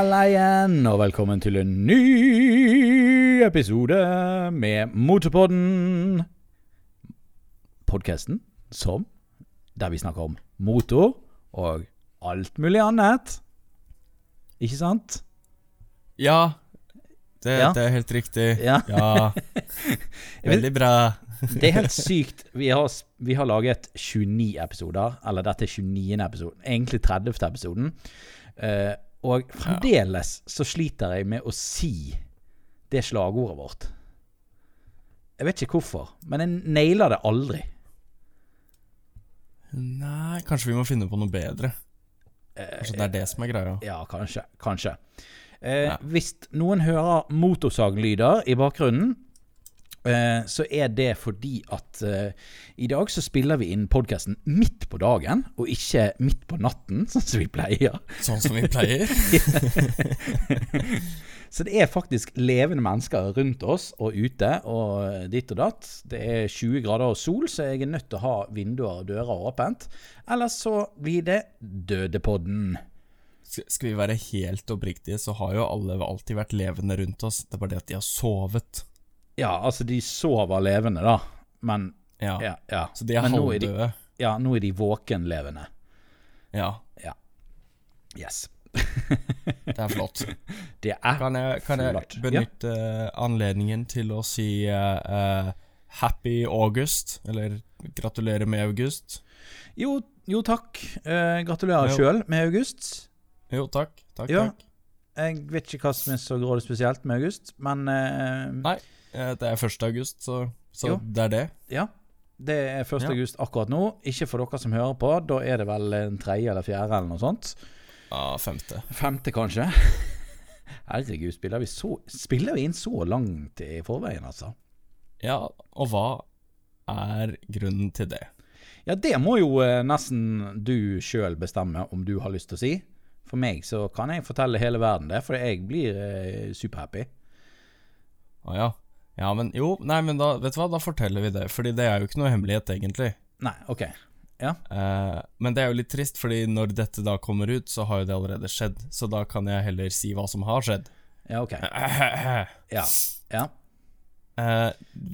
Halla igjen, og velkommen til en ny episode med Motorpodden. Podkasten som Der vi snakker om motor og alt mulig annet. Ikke sant? Ja, det, Ja. det er helt riktig. Ja. Ja. Veldig bra. Det er helt sykt. Vi har, vi har laget 29 episoder. Eller dette er 29. episoden. Egentlig 30. episoden. Eh, og fremdeles så sliter jeg med å si det slagordet vårt. Jeg vet ikke hvorfor, men jeg nailer det aldri. Nei, kanskje vi må finne på noe bedre. Kanskje det er det som er greia. Ja, kanskje. Kanskje. Eh, Hvis noen hører motorsaglyder i bakgrunnen, eh, så er det fordi at eh, i dag så spiller vi inn podkasten midt på dagen, og ikke midt på natten, sånn som vi pleier. Sånn som vi pleier. Så det er faktisk levende mennesker rundt oss og ute og ditt og datt. Det er 20 grader og sol, så jeg er nødt til å ha vinduer og dører åpent. Ellers så blir det Dødepodden. Skal vi være helt oppriktige, så har jo alle alltid vært levende rundt oss. Det er bare det at de har sovet. Ja, altså, de sover levende, da. Men Ja. ja. ja. Så de er Men nå er de- halvdøde. Ja, nå er de våkenlevende. Ja, Yes. det er flott. Det er Kan jeg, kan jeg Flott. benytte anledningen til å si eh, eh, happy August? Eller gratulerer med august? Jo, jo takk. Eh, gratulerer Jo. sjøl med august. Jo, takk. Takk, Ja. takk. Jeg vet ikke hva som er så grådig spesielt med august, men eh, Nei. Eh, Det er 1. august, så, så det er det. ja. Det er 1. Ja. august akkurat nå. Ikke for dere som hører på. Da er det vel en tredje eller fjerde eller noe sånt. Ja, femte. Femte, kanskje. Herregud, spiller vi, så, spiller vi inn så langt i forveien, altså? Ja, og hva er grunnen til det? Ja, det må jo eh, nesten du sjøl bestemme om du har lyst til å si. For meg så kan jeg fortelle hele verden det, for jeg blir eh, superhappy. Å ja. Ja, men jo, nei, men da, vet du hva, da forteller vi det. Fordi det er jo ikke noe hemmelighet, egentlig. Nei, OK. Ja. Eh, men det er jo litt trist, fordi når dette da kommer ut, så har jo det allerede skjedd. Så da kan jeg heller si hva som har skjedd. Ja, OK. ja. Ja. ja.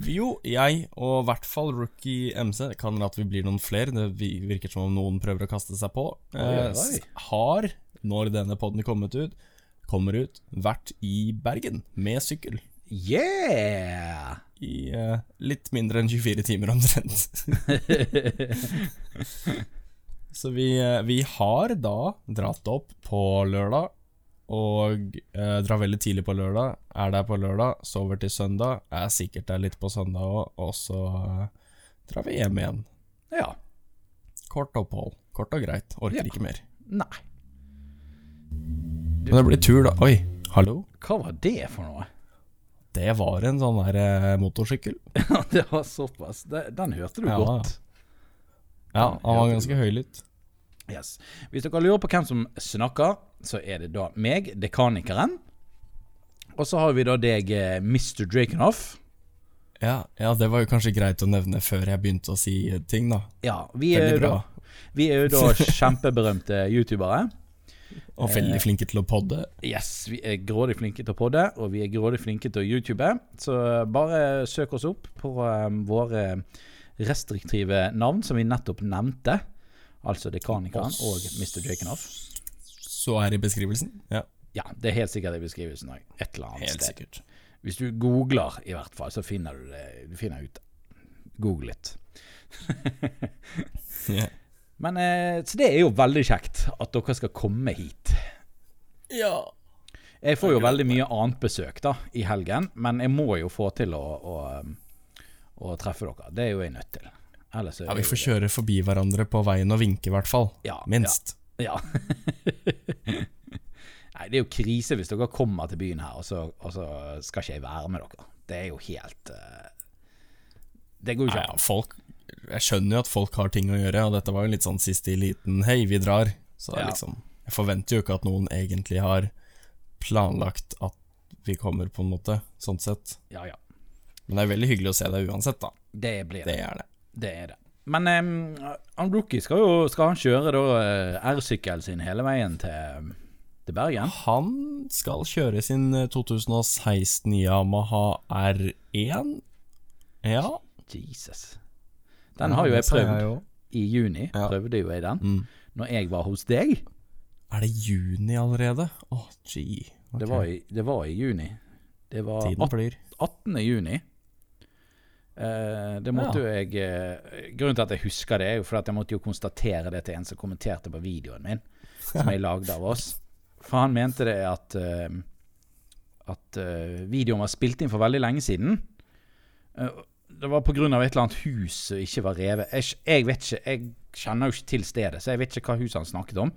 jo, jeg og i hvert fall Rookie MC, det kan hende at vi blir noen flere, det virker som om noen prøver å kaste seg på, eh, oi, oi. har, når denne podden kommet ut, kommer ut, vært i Bergen med sykkel. Yeah! I uh, litt mindre enn 24 timer omtrent. Så vi, uh, vi har da dratt opp på lørdag, og eh, drar veldig tidlig på lørdag. Er der på lørdag, sover til søndag, er sikkert der litt på søndag òg, og så drar vi hjem igjen. Ja. Kort opphold. Kort og greit. Orker Ja. ikke mer. Nei. Men det blir tur, da. Oi, hallo? Hva var det for noe? Det var en sånn der eh, motorsykkel. det var såpass. Det, den hørte du Ja. godt. Ja, han var ganske høylytt. Yes. Hvis dere lurer på hvem som snakker, så er det da meg, dekanikeren. Og så har vi da deg, eh, Mr. Drakenhoff. Ja, ja, det var jo kanskje greit å nevne før jeg begynte å si ting, da. Ja, vi er, Veldig jo bra. da, vi er jo da kjempeberømte youtubere. Og veldig flinke til å podde. Yes, vi er grådig flinke til å podde, og vi er grådig flinke til å youtube. Så bare søk oss opp på um, våre restriktive navn som vi nettopp nevnte. Altså Dekanikeren og Mr. Jakenoff. Så er det i beskrivelsen. Ja, Ja, det er helt sikkert i beskrivelsen òg. Et eller annet helt sted. sikkert. Hvis du googler, i hvert fall, så finner du det. Du finner ut. Google litt. Ja. Men eh, Så det er jo veldig kjekt at dere skal komme hit. ja. Jeg får jo veldig mye annet besøk da i helgen, men jeg må jo få til å, å, um, å treffe dere. Det er jo jeg nødt til. Ja, vi får kjøre forbi hverandre på veien og vinke, i hvert fall. Ja, Minst. Ja. Nei, det er jo krise hvis dere kommer til byen her, og så, og så skal ikke jeg være med dere. Det er jo helt uh, Det går jo Ja, an. ja, folk Jeg skjønner jo at folk har ting å gjøre, og dette var jo litt sånn siste liten Hei, vi drar. Så det Ja. liksom Jeg forventer jo ikke at noen egentlig har planlagt at vi kommer, på en måte, sånn sett. Ja, ja. Men det er veldig hyggelig å se deg uansett, da. Det blir det. Det er det. Det er det. Men um, han Rookie skal jo skal han kjøre da eh, R-sykkelen sin hele veien til, Bergen. Han skal kjøre sin eh, 2016 Yamaha R1. Ja. Jesus. Den har jo jeg prøvd jeg jo. i juni. Ja. Prøvde jo jeg den. Mm. Når jeg var hos deg. Er det juni allerede? Å, gee. Okay. Det, var i, det var i juni. Det var Tiden flyr. 18. juni. Eh, det måtte jo jeg eh, Grunnen til at jeg husker det, er jo fordi at jeg måtte jo konstatere det til en som kommenterte på videoen min, som jeg lagde av oss. For han mente det at eh, At eh, videoen var spilt inn for veldig lenge siden. Eh, det var pga. et eller annet hus som ikke var revet. Jeg, jeg vet ikke, jeg kjenner jo ikke til stedet, så jeg vet ikke hva huset han snakket om.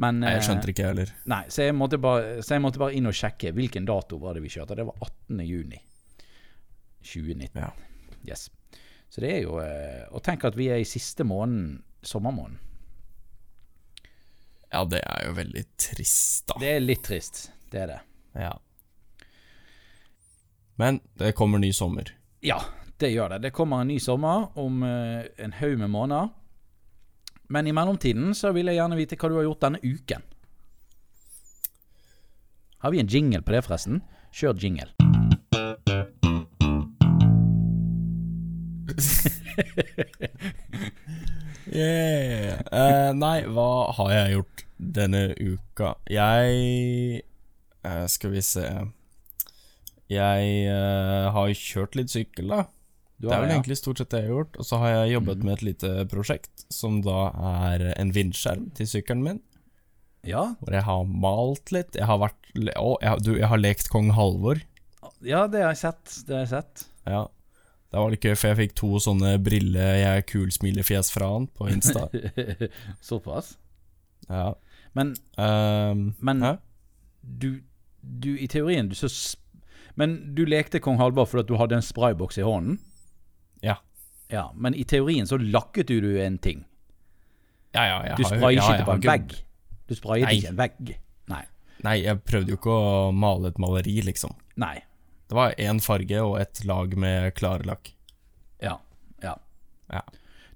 Men, Nei, jeg skjønte det ikke, jeg heller. Nei, så jeg, bare, så jeg måtte bare inn og sjekke hvilken dato var det vi kjørte. Det var 18. juni 2019. Ja. Yes. Så det er jo eh, Og tenk at vi er i siste måneden, sommermåneden. ja, det er jo veldig trist, da. Det er litt trist. Det er det. Ja. Men det kommer ny sommer. Ja, det gjør det. Det kommer en ny sommer om eh, en haug med måneder. Men i mellomtiden så vil jeg gjerne vite hva du har gjort denne uken. Har vi en jingle på det, forresten? Kjør jingle. Yeah. Uh, nei, hva har jeg gjort denne uka? Jeg uh, Skal vi se Jeg uh, har kjørt litt sykkel, da. Det er vel ja. egentlig stort sett det jeg har gjort. Og så har jeg jobbet med et lite prosjekt, som da er en vindskjerm til sykkelen min. Ja, Hvor jeg har malt litt. Jeg har vært Å, jeg, du, jeg har lekt kong Halvor. ja, det har jeg sett. Det har jeg sett. Ja. Det var litt gøy, for jeg fikk to sånne brille jeg er kul-smilefjes fra han på Insta. Såpass. Ja. Men, um, men du, du I teorien du så Men du lekte kong Halvor fordi du hadde en sprayboks i hånden? Ja. Ja, Men i teorien så lakket du en ting. Ja, ja, jeg Du sprayet ja, ikke på en vegg. Du sprayet ikke en vegg. Nei. Nei, jeg prøvde jo ikke å male et maleri, liksom. Nei. Det var én farge og ett lag med klarelakk. Ja. ja. Ja.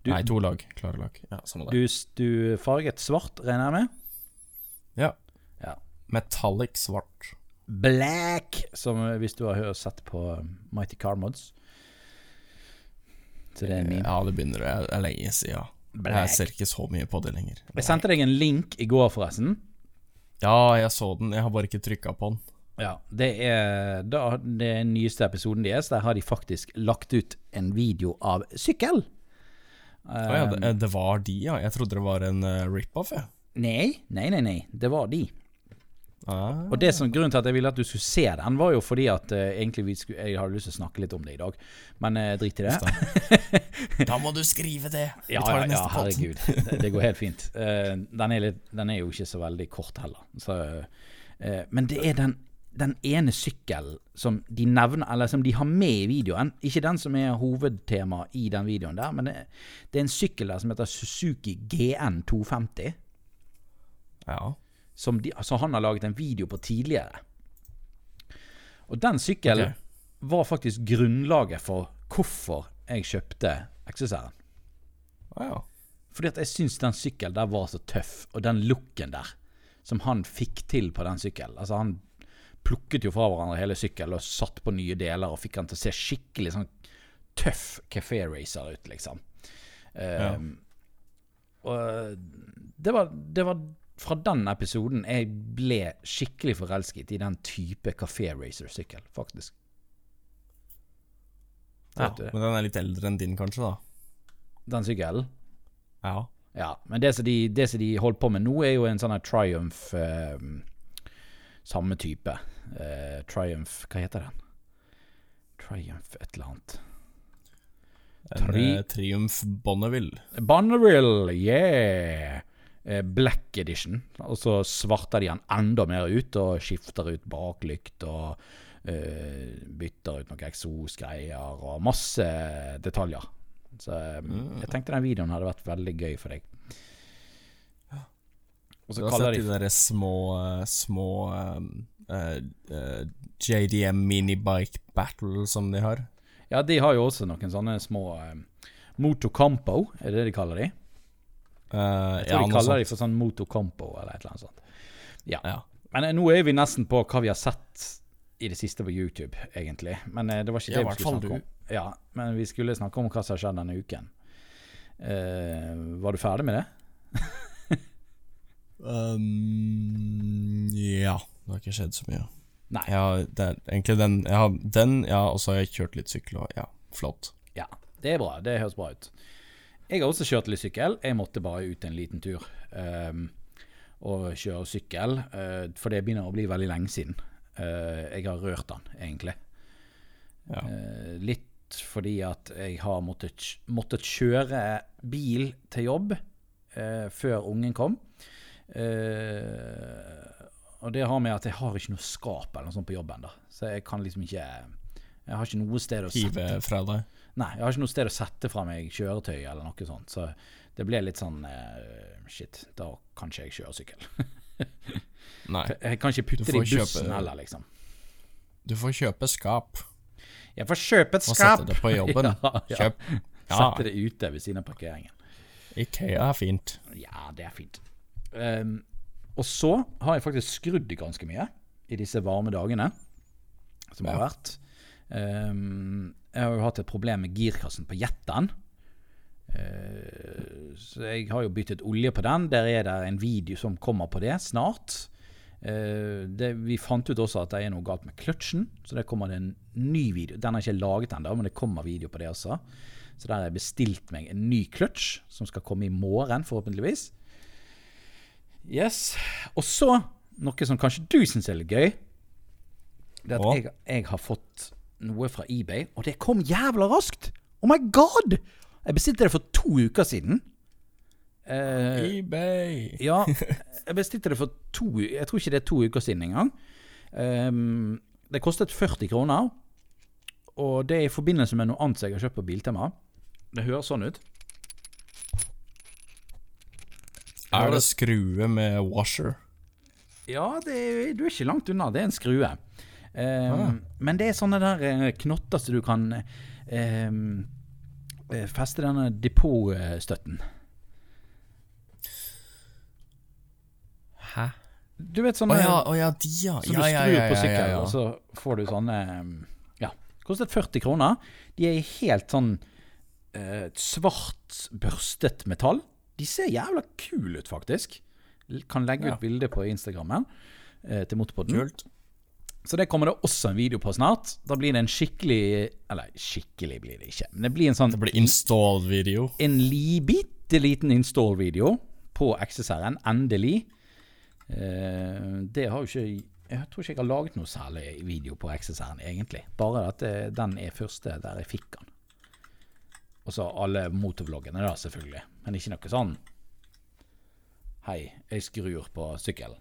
Du- Nei, to lag klarelakk. Ja, samme det. Du, du farget svart, regner jeg med? Ja. Ja. Metallic svart. Black, som eh, hvis du har sett på um, Mighty Car Mods. Så det er meme. Ja, det begynner det er lenge siden. Black. Jeg ser ikke så mye på det lenger. Jeg sendte deg en link i går, forresten. Ja, jeg så den, jeg har bare ikke trykka på den. Ja, det er da, den nyeste episoden deres. Der har de faktisk lagt ut en video av sykkel. Ah, ja, Um, det, det var de, ja. Jeg trodde det var en uh, rip-off. Nei, nei, nei, nei. Det var de. Ah. Og det som Grunnen til at jeg ville at du skulle se den, var jo fordi at uh, egentlig vi skulle, jeg hadde lyst til å snakke litt om det i dag. Men uh, drit i det. Da må du skrive det! Vi Ja, tar ja, det ja, neste ja, herregud. Det, det går helt fint. Uh, den, er litt, den er jo ikke så veldig kort heller. Så, uh, men det er den, den ene sykkelen som de nevner, eller som de har med i videoen. Ikke den som er hovedtema i den videoen der, men det, det er en sykkel der som heter Suzuki GN 250. Ja. Som, de, som han har laget en video på tidligere. Og den sykkelen okay. var faktisk grunnlaget for hvorfor jeg kjøpte XSR-en. Wow. Fordi at jeg syns den sykkelen der var så tøff, og den looken der som han fikk til på den sykkelen Altså, han plukket jo fra hverandre hele sykkelen og satt på nye deler og fikk han til å se skikkelig sånn tøff Café Racer ut, liksom. Ehm, Og det var, det var fra den episoden jeg ble skikkelig forelsket i den type Café Racer-sykkel, faktisk. ja. Men den er litt eldre enn din, kanskje, da? Den sykkelen. Ja. Ja, men det som de, det som de holdt på med nå, er jo en sånn Triumph eh, Samme type. Eh, Triumph Hva heter den? Triumph et eller annet. En Tri- eh, Triumph Bonneville. Bonneville, yeah! Eh, Black edition. Og så svarter de den enda mer ut, og skifter ut baklykt og uh, bytter ut noen eksosgreier og masse detaljer. Så Mm. jeg tenkte den videoen hadde vært veldig gøy for deg. Og Du så har kaller sett de de derre små, små um, uh, eh, JDM minibike battle som de har? Ja, de har jo også noen sånne små eh, Motocompo, er det det de kaller de? Eh, Jeg tror ja, de kaller de for sånn Motocompo eller et eller annet sånt. Ja. Men eh, nå er vi nesten på hva vi har sett i det siste på YouTube, egentlig. Men eh, det var ikke det vi skulle snakke om. Ja, men vi skulle snakke om hva som har skjedd denne uken. Uh, var du ferdig med det? Um, ja. Det har ikke skjedd så mye. Nei. Ja, det er egentlig den Jeg har den, ja, og så har jeg kjørt litt sykkel og Ja, flott. Ja, det er bra. Det høres bra ut. Jeg har også kjørt litt sykkel. Jeg måtte bare ut en liten tur um, og kjøre sykkel, Uh, for det begynner å bli veldig lenge siden. Uh, jeg har rørt den, egentlig. Ja. Uh, litt fordi at jeg har måttet, måttet kjøre bil til jobb før ungen kom. Og det har med at jeg har ikke noe skap eller noe sånt på jobben. da Så jeg kan liksom ikke Jeg har ikke noe sted å Hive sette fra deg. Nei, jeg har ikke noe sted å sette fra meg kjøretøy eller noe sånt. Så det ble litt sånn uh, Shit, da kan ikke jeg kjøre sykkel. Nei. Jeg kan ikke putte det i bussen kjøpe- heller, liksom. Du får kjøpe skap Jeg får kjøpe et skap! og sette det på jobben. Ja, ja. Kjøp. Ja, Sette det ute ved siden av parkeringen. Ikea er fint. Ja, det er fint. Um, og så har jeg faktisk skrudd ganske mye i disse varme dagene som har vært. Ehm, jeg har jo hatt et problem med girkassen på jetten. Uh, så jeg har jo byttet olje på den. Der er det en video som kommer på det snart. Uh, det, vi fant ut også at det er noe galt med kløtsjen, så det kommer det en ny video. Den er ikke laget ennå, men det kommer video på det også. Så der har jeg bestilt meg en ny kløtsj, som skal komme i morgen, forhåpentligvis. Yes. Og så, noe som kanskje du syns er litt gøy, det at jeg, jeg har fått noe fra eBay, og det kom jævla raskt! Oh my god! Jeg bestilte det for to uker siden. Eh, eBay. ja, jeg bestilte det for to Jeg tror ikke det er to uker siden engang. Um, det kostet 40 kroner. Og det er i forbindelse med noe annet jeg har kjøpt på Biltema. Det høres sånn ut. Er det skrue med washer? Ja, det du er ikke langt unna. Det er en skrue. Um, Men det er sånne der eh, knotter som du kan um, eh, feste denne depotstøtten. Hæ? Du vet sånne sånne ja, oh, ja, de, ja. Du Ja, ja, skrur ja, på ja, sykkelen, ja, og så får du sånne um, Ja. Kostet 40 kroner. De er i helt sånn eh, svart, børstet metall. De ser jævla kule ut, faktisk. Kan legge Ja. ut bilde på Instagrammen eh, til Motorpodden. Kult. Så det kommer det også en video på snart. Da blir det en skikkelig Eller skikkelig blir det ikke, men det blir en sånn Det blir install-video. en li, bitte liten install-video på XSR-en. Endelig. Uh, det har jo ikke Jeg tror ikke jeg har laget noe særlig video på XSR-en, egentlig. Bare at det, den er første der jeg fikk den. Og så alle motorvloggene, da, selvfølgelig. Men ikke noe sånn Hei, jeg skrur på sykkelen.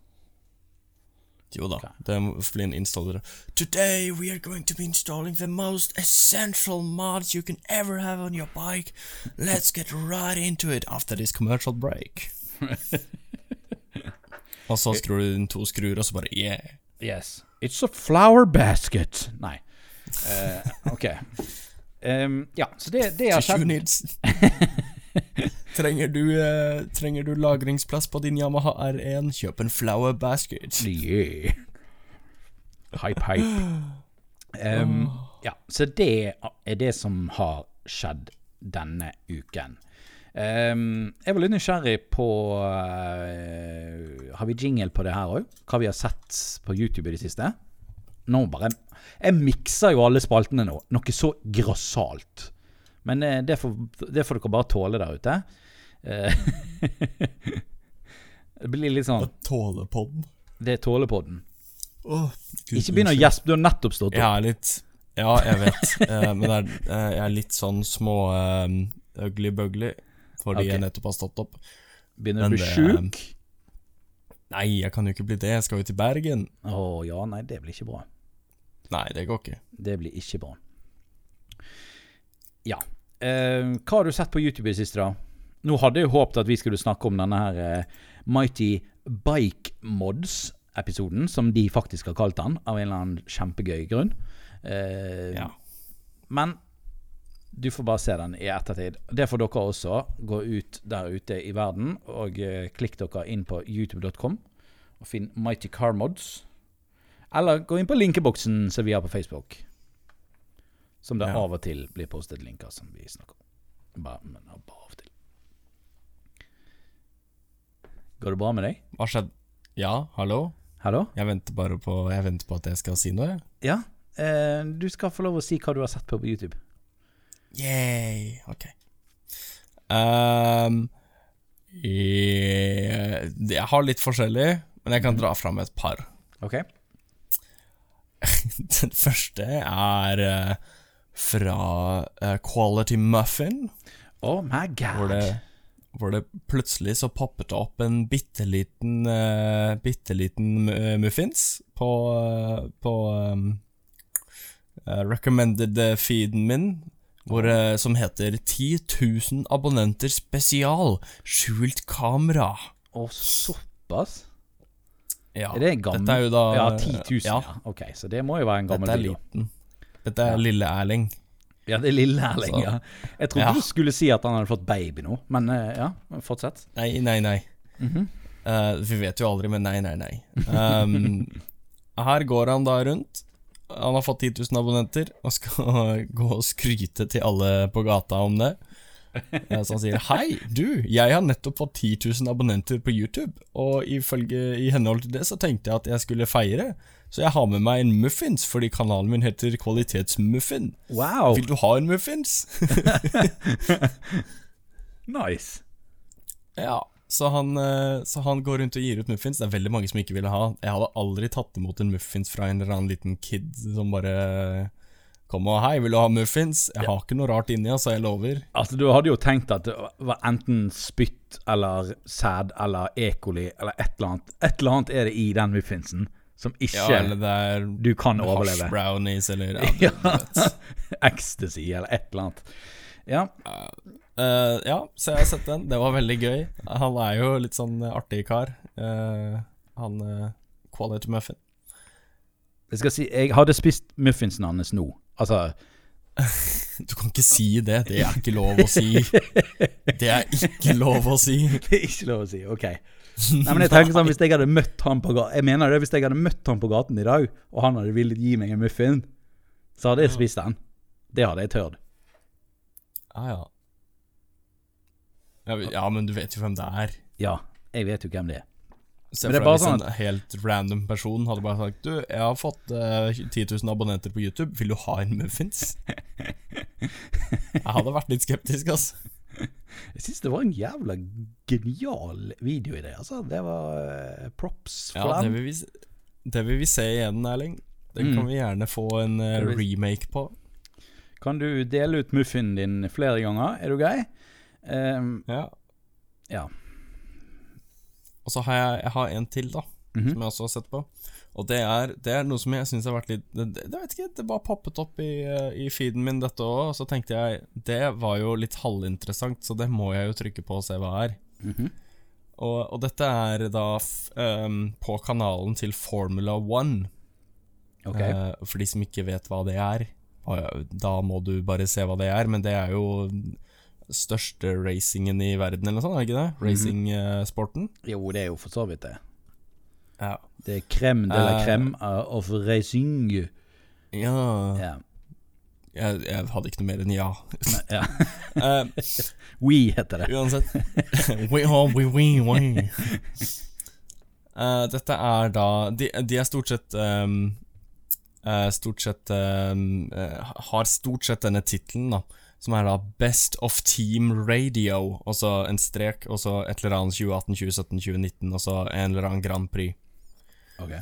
Jo da, det blir en installer. Today we are going to be installing the most essential mods you can ever have on your bike. Let's get right into it after this commercial break. og så skrur du inn to skruer, og så bare yeah. Yes. It's a flower basket. Nei. Eh, ok. Um, ja, så det, det har skjedd. trenger, du, eh, trenger du lagringsplass på din Yamaha R1, kjøp en flower basket. Yeah. Hype, hype. Um, ja, så det er det som har skjedd denne uken. Um, jeg var litt nysgjerrig på uh, Har vi jingle på det her òg? Hva vi har sett på YouTube i det siste? Nå bare Jeg mikser jo alle spaltene nå. Noe så grassat. Men eh, det, får, det får dere bare tåle der ute. Eh, det blir litt sånn Tålepodden. Det er tålepodden. Oh, Ikke begynn å gjespe, du har nettopp stått Jeg opp. er litt Ja, jeg vet. eh, men er, eh, jeg er litt sånn små ugly-bugly fordi okay. jeg nettopp har stått opp. Begynner du å bli sjuk? Nei, jeg kan jo ikke bli det. Jeg skal jo til Bergen. Å ja, nei, det blir ikke bra. Nei, det går ikke. Det blir ikke bra. Ja. Eh, hva har du sett på YouTube i det siste, da? Nå hadde jeg håpet at vi skulle snakke om denne her eh, Mighty Bike Mods-episoden, som de faktisk har kalt den, av en eller annen kjempegøy grunn. Eh, Ja. Men du får bare se den i ettertid. Det får dere også. Gå ut der ute i verden og eh, klikk dere inn på youtube.com og finn Mighty Car Mods. Eller gå inn på linkeboksen som vi har på Facebook. Som det Ja. av og til blir postet linker som vi snakker om. Bare, men bare av og til. Går det bra med deg? Hva skjedde? Ja, hallo? Hallo? Jeg venter bare på, jeg venter på at jeg skal si noe. jeg. Ja? Eh, du skal få lov å si hva du har sett på på YouTube. Yay, ok. Um, jeg, jeg har litt forskjellig, men jeg kan dra fram et par. Ok? Den første er eh, fra uh, Quality Muffin, Oh my god. hvor det, hvor det plutselig så poppet det opp en bitte liten uh, Bitte liten muffins på, uh, på um, eh, recommended eh, feeden min, hvor, eh, som heter 10 000 abonnenter spesial, skjult kamera. Å, såpass? Ja, Er det en gammel Dette er jo da Ja, 10 000, ja. Ja, Ok, så det må jo være en gammel dette er video. liten. Dette er lille Erling. Ja, det er lille Erling, Så- ja. Jeg trodde Ja. du skulle si at han hadde fått baby nå, men eh, ja, fortsett. Nei, nei, nei. Mm -hmm. uh, vi vet jo aldri, men nei, nei, nei. Um, her går han da rundt. Han har fått 10 000 abonnenter og skal gå og skryte til alle på gata om det. Eh, Så han sier 'Hei, du, jeg har nettopp fått 10 000 abonnenter på YouTube', og ifølge i henhold til det så tenkte jeg at jeg skulle feire, så jeg har med meg en muffins fordi kanalen min heter Kvalitetsmuffin. Wow, Vil du ha en muffins? nice. Ja, så han, eh, så han går rundt og gir ut muffins. Det er veldig mange som ikke ville ha. Jeg hadde aldri tatt imot en muffins fra en eller annen liten kid som bare kom og 'Hei, vil du ha muffins?' Jeg har ikke noe rart inni, altså, jeg lover. Altså, du hadde jo tenkt at det var enten spytt eller sæd eller E. coli eller et eller annet. Et eller annet er det i den muffinsen som ikke Ja, eller det er du kan overleve. brownies, eller ja. Ecstasy eller et eller annet. Ja, Uh, ja, så jeg har sett den. Det var veldig gøy. Han er jo litt sånn artig kar. Uh, han uh, Quality Muffin. jeg skal si, jeg hadde spist muffinsen hans nå. Altså, Du kan ikke si det. Det er ikke lov å si. Det er ikke lov å si. det er ikke lov å si. Ok. Nei, men jeg tenker sånn, Hvis jeg hadde møtt han på gaten Jeg mener det, hvis jeg hadde møtt han på gaten i dag, og han hadde villet gi meg en muffin, så hadde jeg spist den. Det hadde jeg tørt. Ah, ja. Ja, ja, men du vet jo hvem det er. Ja, jeg vet jo hvem det er. Se Men det for deg sånn en helt random person hadde bare sagt Du, jeg har fått uh, 10 000 abonnenter på YouTube, vil du ha en muffins? jeg hadde vært litt skeptisk, altså. Jeg syns det var en jævla genial videoidé. Altså, det var uh, props for Ja, det vil vi, det vil vi se igjen, Erling. Den Mm. kan vi gjerne få en uh, remake på. Kan du dele ut muffinen din flere ganger? Er du grei? Um, Ja. ja. Og så har jeg, jeg har en til, da. Mhm. som jeg også har sett på. Og det er, det er noe som jeg syns har vært litt det, det, vet ikke, det bare poppet opp i, eh, i feeden min, dette òg. Og så tenkte jeg det var jo litt halvinteressant, så det må jeg jo trykke på og se hva er. Mhm. Og, og dette er da ehm, på kanalen til Formula One. Okay. Uh, for de som ikke vet hva det er, da må du bare se hva det er. Men det er jo største racingen i verden, eller noe sånt, er det ikke det? Racingsporten. Jo, det er jo for så vidt det. Ja. Det er krem de la krem uh, of racing. ja. Ja. Jeg, jeg hadde ikke noe mer enn ja. Nei, ja. uh, We heter det. uansett. we, are we, we, we. Uh, dette er da De, de er stort sett um, uh, Stort sett um, eh, Har stort sett denne tittelen, da. Som er da Best of Team Radio. Og så en strek, og så et eller annet 2018, 2017, 2019, og så en eller annen Grand Prix. Ok.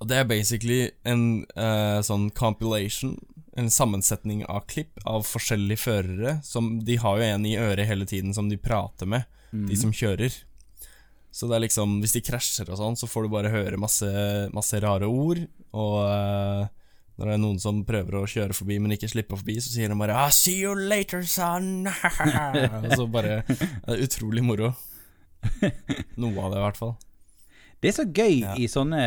Og det er basically en uh, sånn compilation, en sammensetning av klipp av forskjellige førere. Som De har jo en i øret hele tiden som de prater med, de som kjører. Så det er liksom Hvis de krasjer og sånn, så får du bare høre masse, masse rare ord. Og eh, når det er noen som prøver å kjøre forbi, men ikke slipper forbi, så sier de bare ah, 'See you later, son'. og så bare Det er utrolig moro. Noe av det, i hvert fall. Det er så gøy Ja. i sånne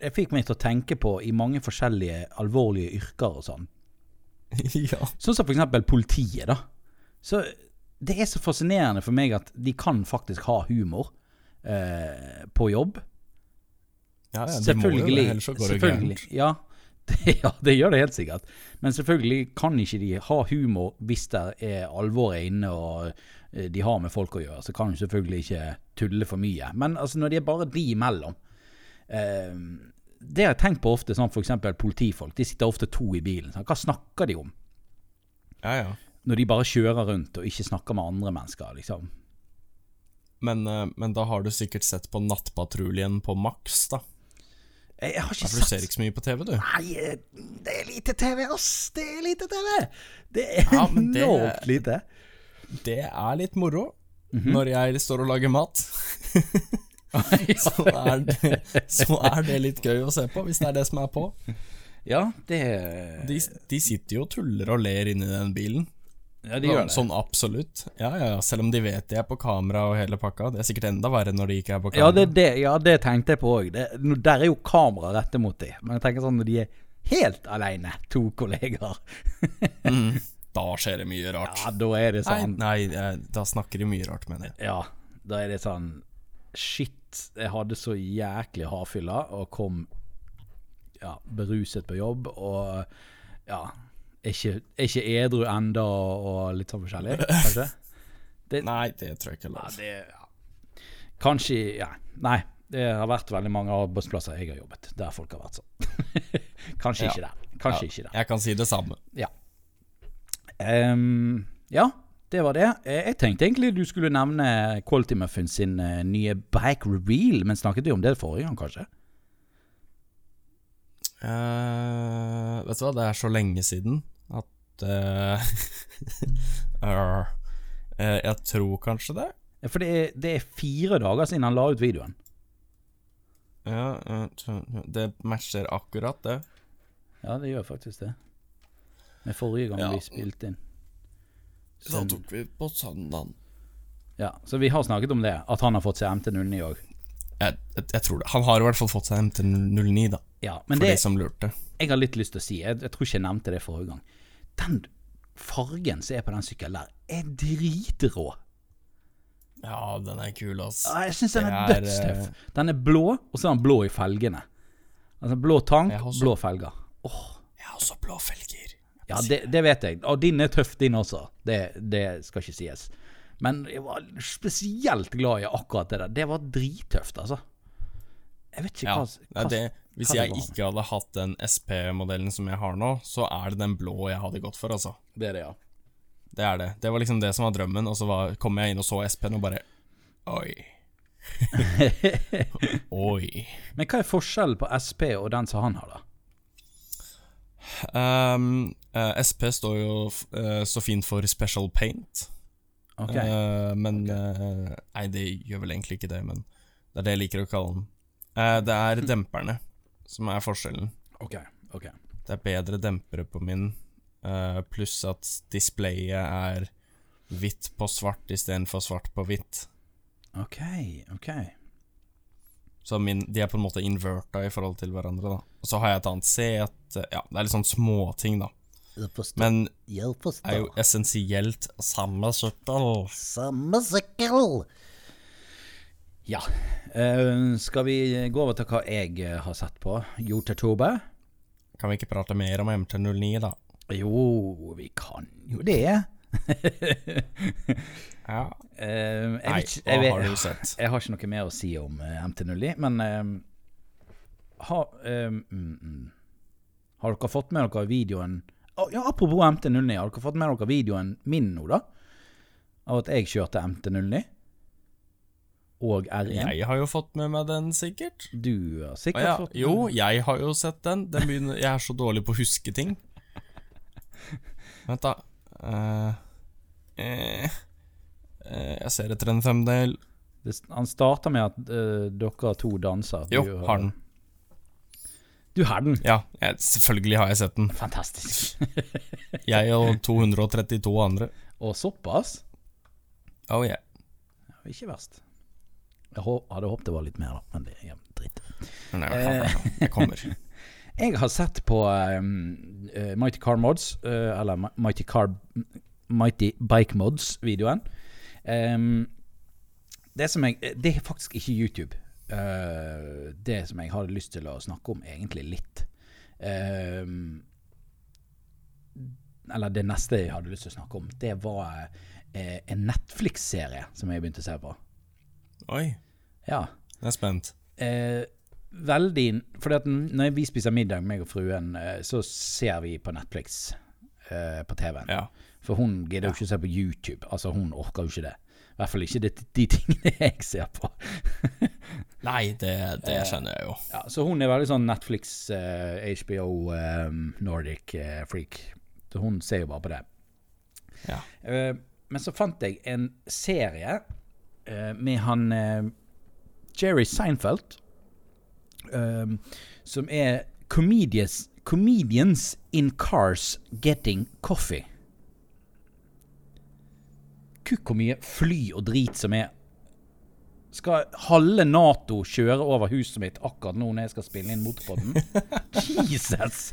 Jeg fikk meg til å tenke på i mange forskjellige alvorlige yrker og sånn. ja. Sånn som for eksempel politiet, da. Så det er så fascinerende for meg at de kan faktisk ha humor. eh, på jobb. Ja, ja, de må jo selvfølgelig. det, ellers så går det selvfølgelig. gærent. Ja ja, det gjør det helt sikkert. Men selvfølgelig kan ikke de ha humor hvis det er alvoret inne og eh, de har med folk å gjøre. Så kan de selvfølgelig ikke tulle for mye. Men altså, når de er bare de imellom eh, Det har jeg tenkt på ofte, sånn f.eks. politifolk. De sitter ofte to i bilen. Sånn. Hva snakker de om? Ja, ja. Når de bare kjører rundt og ikke snakker med andre mennesker, liksom. Men, eh, men da har du sikkert sett på Nattpatruljen på Max, da. Jeg, jeg har ikke sett du ser ikke så mye på TV, du. Nei, eh, det er lite TV, ass! Det er lite TV! Det er Ja, enormt lite. Det er litt moro Mhm. når jeg står og lager mat. så, er det, så er det litt gøy å se på, hvis det er det som er på. Ja, det De, de sitter jo og tuller og ler inni den bilen. Ja, de gjør det. Sånn absolutt. Ja, ja, ja, Selv om de vet de er på kamera og hele pakka. Det er sikkert enda verre når de ikke er på Ja, kamera. det, det, ja, det tenkte jeg på òg. Der er jo kamera rettet mot dem. Men jeg tenker sånn når de er helt alene, to kolleger Mm, da skjer det mye rart. ja, da er det sånn nei, nei da snakker de mye rart, mener jeg. Ja, da er det sånn Shit, jeg hadde så jæklig hardfylla og kom ja, beruset på jobb og ja er ikke, er ikke edru enda og, litt sånn forskjellig, kanskje? Nei, det tror jeg ikke er lov. det ja. Kanskje Ja, nei. Det har vært veldig mange arbeidsplasser jeg har jobbet, der folk har vært sånn. Kanskje Ja. ikke der. Kanskje Ja, ikke der. Jeg kan si det samme. Ja. Um, ja, det var det. Eh, Jeg tenkte egentlig du skulle nevne Quality Muffins sin eh, nye Back Reveal, men snakket vi om det forrige gang, kanskje? Eh, vet du hva, det er så lenge siden at uh, eh, Jeg tror kanskje det. Ja, For det er, det er fire dager siden han la ut videoen. Ja, det matcher akkurat det. Ja, det gjør faktisk det. Med forrige gang Ja. vi spilte inn. Da tok vi på søndagen. Ja, så vi har snakket om det, at han har fått seg MT09 òg. Jeg, jeg, jeg tror det. Han har i hvert fall fått seg MT09, da. Ja, men For det, de som lurte. jeg har litt lyst til å si, jeg, jeg tror ikke jeg nevnte det forrige gang Den fargen som er på den sykkelen der, er dritrå. Ja, den er kul, ass. Ja, jeg syns den er, er, dødstøff. Den er blå, og så er den blå i felgene. Altså blå tank, også- blå felger. Jeg har også blå felger. Ja, det, det vet jeg. Og din er tøff, din også. Det, det skal ikke sies. Men jeg var spesielt glad i akkurat det der. Det var drittøft, altså. Jeg vet ikke Ja, hva, er hva det. Hvis jeg ikke hadde hatt den SP-modellen som jeg har nå, så er det den blå jeg hadde gått for, altså. Det er det, ja. Det er det. Det var liksom det som var drømmen, og så var, kom jeg inn og så SP-en og bare Oi. Oi. Men hva er forskjellen på SP og den som han har, da? Um, uh, SP står jo eh, så fint for special paint, Okay. Uh, men eh, Nei, det gjør vel egentlig ikke det, men det er det jeg liker å kalle den. Eh, det er demperne som er forskjellen. ok, ok. Det er bedre dempere på min, uh, pluss at displayet er hvitt på svart istedenfor svart på hvitt. Ok, ok. Så min, de er på en måte inverta i forhold til hverandre, da. Og så har jeg et annet sete Ja, det er litt sånn småting, da. Men er jo essensielt samme sykkel. Samme sykkel. Ja. Uh, skal vi gå over til hva jeg eh, har sett på? Jo til Tobe? Kan vi ikke prate mer om MT09, da? Jo, vi kan jo det. Ja. Uh, jeg, Nei, ikke- hva vet, har du sett? jeg har ikke noe mer å si om uh, MT09, men eh, har, eh, mm, mm. har dere fått med dere videoen oh, Ja, Apropos MT09, har dere fått med dere videoen min nå, da? Av at jeg kjørte MT09 og R1? Jeg har jo fått med meg den, sikkert. Du har sikkert ja. fått med Jo, jeg har jo sett den. den begynner, jeg er så dårlig på å huske ting. Vent, da. Uh, uh, uh, jeg ser etter en femdel. Det, han starter med at eh, dere to danser. Du Jo, har den. Du har den. Ja, jeg, selvfølgelig har jeg sett den. Fantastisk. Jeg og 232 andre. Og såpass? Oh yeah. Ja, ikke verst. Jeg hadde håpet det var litt mer, da, men det er dritt. Nei, jeg, kommer. Jeg har sett på um, uh, Mighty Car Mods, uh, eller Mighty Car Mighty Bike Mods-videoen. Um, det Det er faktisk ikke YouTube. Uh, det som jeg hadde lyst til å snakke om egentlig litt. Um, eller det neste jeg hadde lyst til å snakke om, det var eh, en Netflix-serie som jeg begynte å se på. Oi, Ja. jeg er spent. Eh, veldig at når vi spiser middag, meg og fruen, eh, så ser vi på Netflix eh, på TV-en. Ja. For hun gidder jo ikke å se på YouTube. Altså, hun orker jo ikke det. I hvert fall ikke de, de tingene jeg ser på. Nei, det, det Eh, skjønner jeg jo. Ja, så hun er veldig sånn Netflix, eh, HBO, eh, Nordic eh, freak. Så hun ser jo bare på det. Ja. Eh, men så fant jeg en serie med han eh, Jerry Seinfeld, eh, som er comedians, comedians in Cars Getting Coffee. Kukk hvor mye fly og drit som er skal halve Nato kjøre over huset mitt akkurat nå når jeg skal spille inn Motorpodden? Jesus!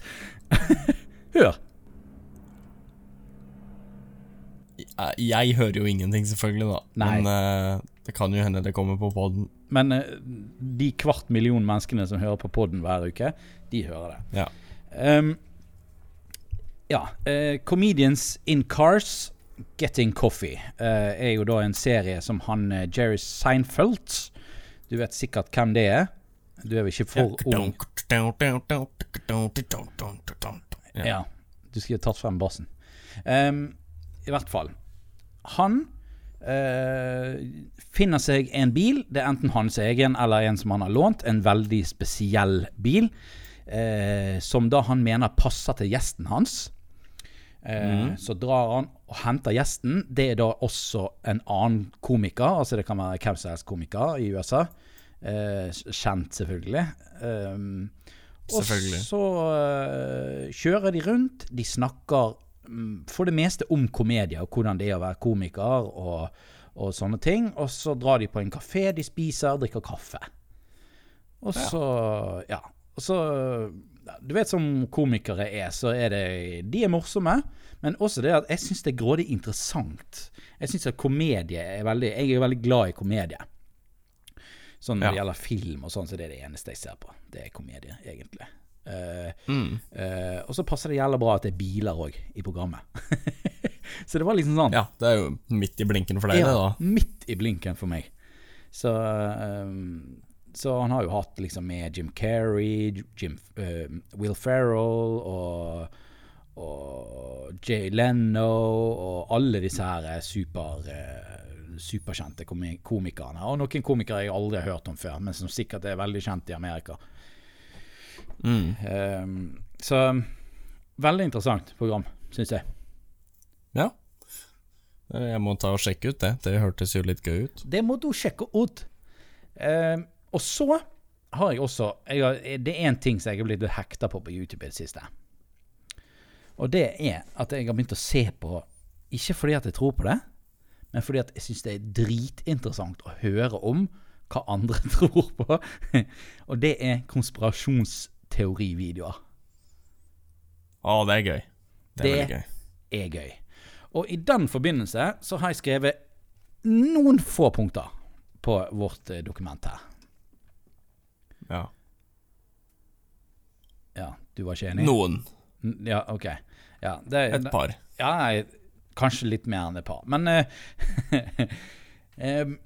Hør. Jeg, jeg hører jo ingenting, selvfølgelig, da. Nei. Men uh, det kan jo hende det kommer på poden. Men uh, de kvart million menneskene som hører på podden hver uke, de hører det. Ja. Um, ja. uh, Comedians in Cars Getting Coffee eh, er jo da en serie som han eh, Jerry Seinfeld Du vet sikkert hvem det er. Du er vel ikke for ung? Ja. Ja. Du skulle tatt frem bassen. Um, I hvert fall. Han eh, finner seg en bil. Det er enten hans egen eller en som han har lånt. En veldig spesiell bil. eh, som da han mener passer til gjesten hans. Eh, Så drar han og henter gjesten. Det er da også en annen komiker. Altså det kan være hvem som helst komiker i USA. Eh, kjent, selvfølgelig. Um, Selvfølgelig. Og så eh, kjører de rundt. De snakker mm, for det meste om komedier og hvordan det er å være komiker og, og sånne ting. Og så drar de på en kafé, de spiser, drikker kaffe. Og så Ja. Og så Du vet som komikere er, så er det De er morsomme, men også det at jeg syns det er grådig interessant. Jeg syns at komedie er veldig Jeg er veldig glad i komedie. Sånn når det gjelder film og sånn, så det er det eneste jeg ser på. Det er komedie, egentlig. Eh, Mm. eh, og så passer det jævlig bra at det er biler òg i programmet. så det var liksom sånn ja, det er jo midt i blinken for deg, det, da. midt i blinken for meg. Så, um, så han har jo hatt liksom med Jim Carrey, Jim, uh, Will Ferrell og, og Jay Leno og alle disse her super, superkjente komikerne. Og noen komikere jeg aldri har hørt om før, men som sikkert er veldig kjent i Amerika. Mm. Ehm, så veldig interessant program, syns jeg. Ja. Jeg må ta og sjekke ut det. Det hørtes jo litt gøy ut. Det må du sjekke ut. Eh, og så har jeg også jeg har, Det er én ting som jeg har blitt litt hekta på på YouTube i det siste. Og det er at jeg har begynt å se på Ikke fordi at jeg tror på det, men fordi at jeg syns det er dritinteressant å høre om hva andre tror på. og det er konspirasjonsteorivideoer. Å, det er gøy. Det er Det- gøy. er gøy. Og i den forbindelse så har jeg skrevet noen få punkter på vårt eh, dokument her. Ja. Ja, du var ikke enig? Noen. Ja, ok. Ja, det, Et par. Ja, kanskje litt mer enn et par. Men eh,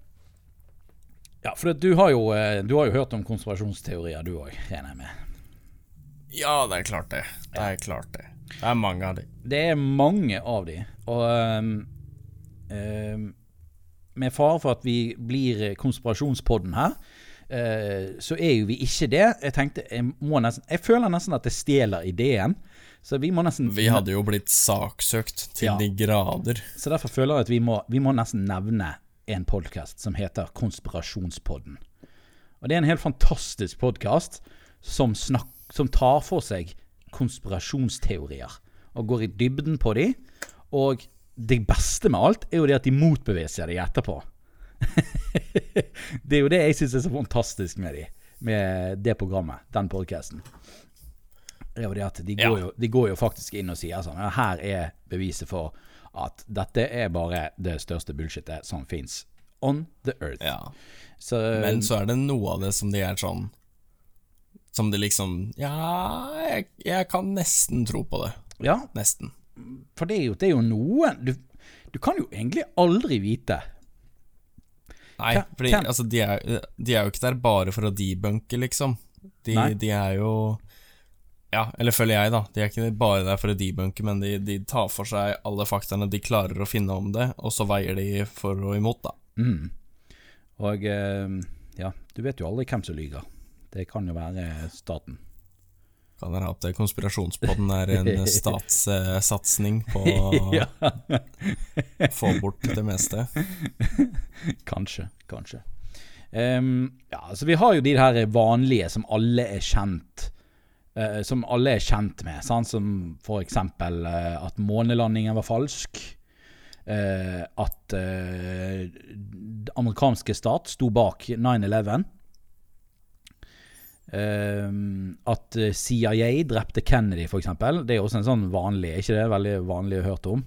Ja, for du har, jo, eh, du har jo hørt om konspirasjonsteorier, du òg, regner jeg med. Ja, det er klart det. Det er klart det. Det er mange av de. Det er mange av de, og um, um, med fare for at vi blir konspirasjonspodden her, uh, så er jo vi ikke det. Jeg tenkte, jeg må nesten Jeg føler nesten at det stjeler ideen, så vi må nesten Vi hadde jo blitt saksøkt til Ja. de grader. Så derfor føler jeg at vi må, vi må nesten nevne en podkast som heter Konspirasjonspodden. Og det er en helt fantastisk podkast som, snakk- som tar for seg konspirasjonsteorier og går i dybden på de. Og det beste med alt er jo det at de motbeviser de etterpå. det er jo det jeg syns er så fantastisk med de, med det programmet, den podkasten. Det er jo det at de går, Ja. jo, de går jo faktisk inn og sier sånn ja, Her er beviset for at dette er bare det største bullshitet som fins. on the earth. Ja. Så, Men så er det noe av det som de er sånn Som de liksom Ja, jeg, jeg kan nesten tro på det. ja, Nesten. for det er jo, det er jo noen du, du kan jo egentlig aldri vite. Nei, for altså, de, de er jo ikke der bare for å debunke, liksom. De, de er jo Ja, eller føler jeg, da. De er ikke bare der for å debunke, men de, de tar for seg alle faktaene de klarer å finne om det, og så veier de for og imot, da. Mm. Og eh, ja, du vet jo aldri hvem som lyver. Det kan jo være staten. Kan være at konspirasjonspodden er en statssatsing på å få bort det meste? kanskje. Kanskje. Um, ja, så vi har jo de her vanlige som alle er kjent uh, Som alle er kjent med. Sant? Som for eksempel eh, at månelandingen var falsk. Uh, at uh, den amerikanske stat sto bak 9-11. Ehm, at eh, CIA drepte Kennedy, eksempel. Det er også en sånn vanlig, ikke det veldig vanlig å høre om?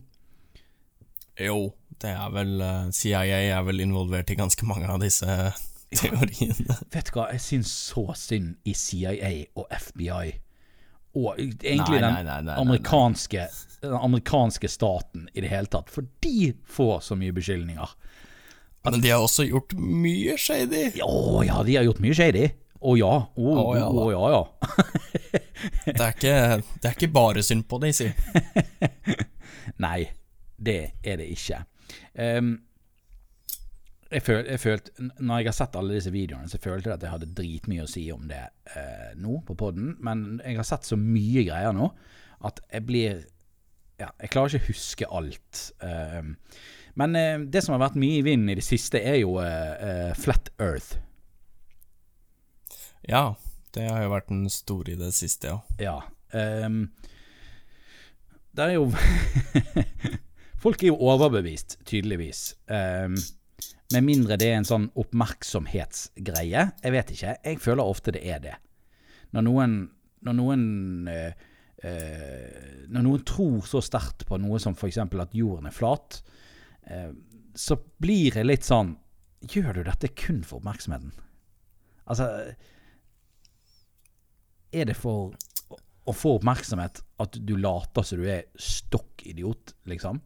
Jo, det er vel eh, CIA er vel involvert i ganske mange av disse teoriene. Vet du hva, jeg syns så synd i CIA og FBI. Og egentlig Nei, den nei, nei, nei, amerikanske Den amerikanske staten i det hele tatt. For de får så mye beskyldninger. Men de har også gjort mye shady. Å ja, de har gjort mye shady. Å ja. Å Å ja oh, ja, ja. Det er ikke, det er ikke bare synd på si. Nei, det er det ikke. Um, jeg, føl, jeg følte, Når jeg har sett alle disse videoene, så følte jeg at jeg hadde dritmye å si om det eh, nå på poden. Men jeg har sett så mye greier nå at jeg blir Ja, jeg klarer ikke å huske alt. Ehm, men eh, det som har vært mye i vinden i det siste, er jo eh, eh, Flat Earth. Ja, det har jo vært den store i det siste, ja. Ja. um, det er jo Folk er jo overbevist, tydeligvis. Um, med mindre det er en sånn oppmerksomhetsgreie. Jeg vet ikke. Jeg føler ofte det er det. Når noen Når noen uh, Uh, Når noen tror så sterkt på noe som f.eks. at jorden er flat, uh, så blir det litt sånn Gjør du dette kun for oppmerksomheten? Altså Er det for å- få oppmerksomhet at du later som du er stokk idiot, liksom?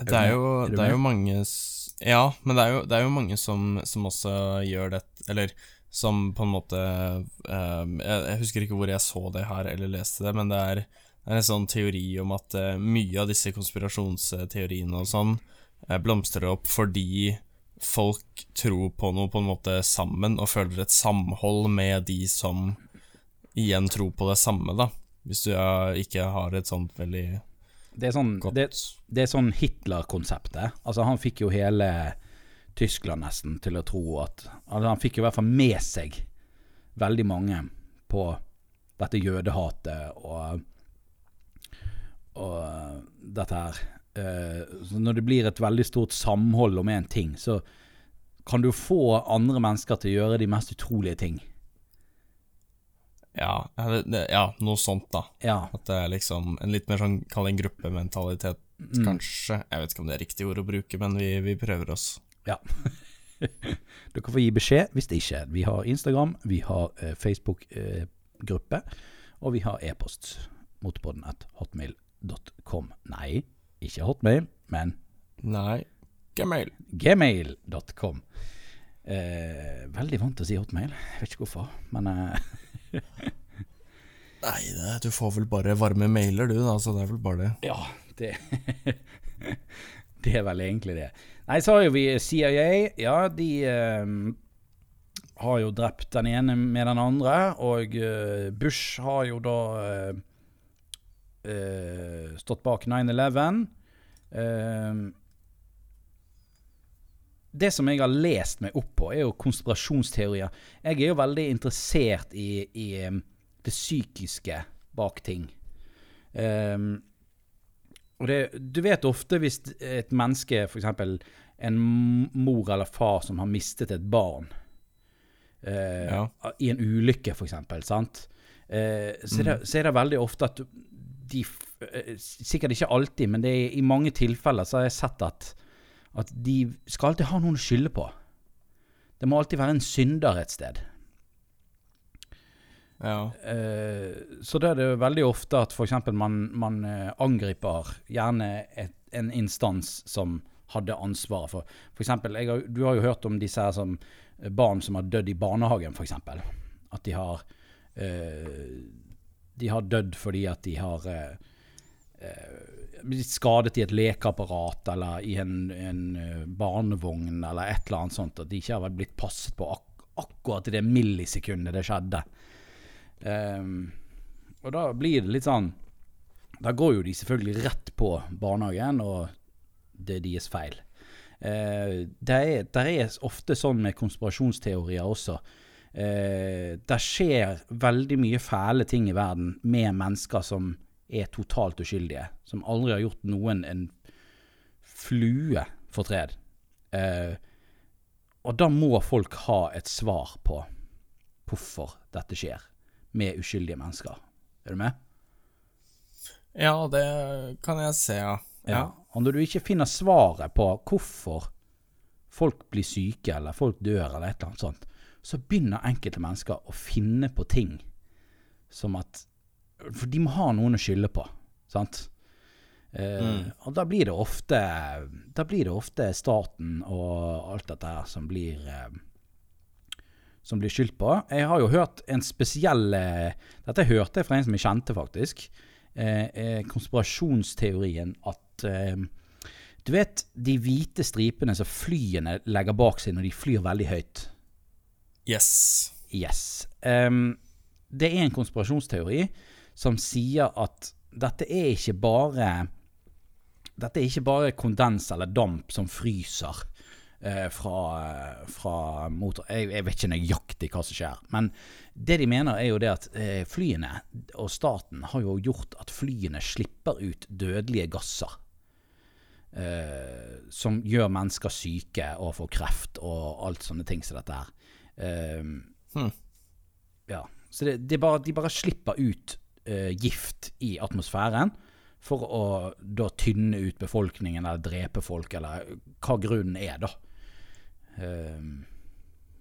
Det er jo, Er det er jo mange Ja, men det er jo, det er jo mange som, som også gjør det Eller som på en måte um, jeg, jeg husker ikke hvor jeg så det her eller leste det, men det er, det er en sånn teori om at uh, mye av disse konspirasjonsteoriene og sånn uh, blomstrer opp fordi folk tror på noe på en måte sammen, og føler et samhold med de som igjen tro på det samme, da. Hvis du ikke har et sånt veldig Det er sånn, godt det, det er sånn Hitler-konseptet. Altså, han fikk jo hele Tyskland nesten til å tro at altså, Han fikk jo i hvert fall med seg veldig mange på dette jødehatet og, og dette her. Eh, så når det blir et veldig stort samhold om en ting, så kan du få andre mennesker til å gjøre de mest utrolige ting. Ja, ja, noe sånt, da. Ja. At det er liksom en litt mer sånn, kall det en gruppementalitet, Mm. kanskje. Jeg vet ikke om det er riktig ord å bruke, men vi, vi prøver oss. Ja. Dere får gi beskjed hvis det ikke er. Vi har Instagram, vi har eh, Facebook-gruppe, og vi har e-post. Motorpodden at hotmail.com. Nei, ikke hotmail, men Nei, Gmail. gmail.com. Eh, veldig vant til å si hotmail. Jeg vet ikke hvorfor, men eh, Nei, det, du får vel bare varme mailer, du, da, så det er vel bare det. Ja, det Det er vel egentlig det. Nei, så har jo vi CIA. Ja, de um, har jo drept den ene med den andre, og uh, Bush har jo da uh, uh, stått bak 9-11. Eh, det som jeg har lest meg opp på, er jo konspirasjonsteorier. Jeg er jo veldig interessert i, i det psykiske bak ting. Um, og det, du vet ofte hvis et menneske, f.eks. en mor eller far som har mistet et barn uh, Ja. i en ulykke, f.eks., sant? Eh, så, det, så er det veldig ofte at de eh, Sikkert ikke alltid, men det er, i mange tilfeller så har jeg sett at at de skal alltid ha noen å skylde på. Det må alltid være en synder et sted. Ja. Uh, så da er det veldig ofte at f.eks. Man, man eh, angriper gjerne et, en instans som hadde ansvaret for eksempel, du har jo hørt om disse her som eh, barn som har dødd i barnehagen, f.eks. At de har uh, De har dødd fordi at de har blitt skadet i et lekeapparat eller i en, en eh, barnevogn eller et eller annet sånt. At de ikke har blitt passet på ak akkurat i det millisekundet det skjedde. Um, og da blir det litt sånn Da går jo de selvfølgelig rett på barnehagen, og det er deres feil. Uh, det, er, det er ofte sånn med konspirasjonsteorier også. Uh, det skjer veldig mye fæle ting i verden med mennesker som er totalt uskyldige. Som aldri har gjort noen en flue fortred. Eh, og da må folk ha et svar på hvorfor dette skjer med uskyldige mennesker. Er du med? ja, det kan jeg se, ja. Ja. Og når du ikke finner svaret på hvorfor folk blir syke, eller folk dør, eller et eller annet sånt, så begynner enkelte mennesker å finne på ting som at For de må ha noen å skylde på, sant? Eh, Og da blir det ofte Da blir det ofte staten og alt dette her som blir uh, som blir skyldt på. Jeg har jo hørt en spesiell uh, Dette hørte jeg fra en som jeg kjente, faktisk. Konspirasjonsteorien at Du vet de hvite stripene som flyene legger bak seg når de flyr veldig høyt? Yes. Yes. Um, det er en konspirasjonsteori som sier at dette er ikke bare Dette er ikke bare kondens eller damp som fryser eh, fra, fra motor... Jeg, jeg vet ikke nøyaktig hva som skjer, men det de mener er jo det at eh, flyene og staten har jo gjort at flyene slipper ut dødelige gasser. Eh, som gjør mennesker syke og får kreft og alt sånne ting som dette her. Ehm, Hm. ja, så det, det bare, de bare slipper ut eh, gift i atmosfæren for å da tynne ut befolkningen eller drepe folk, eller hva grunnen er, da. Um,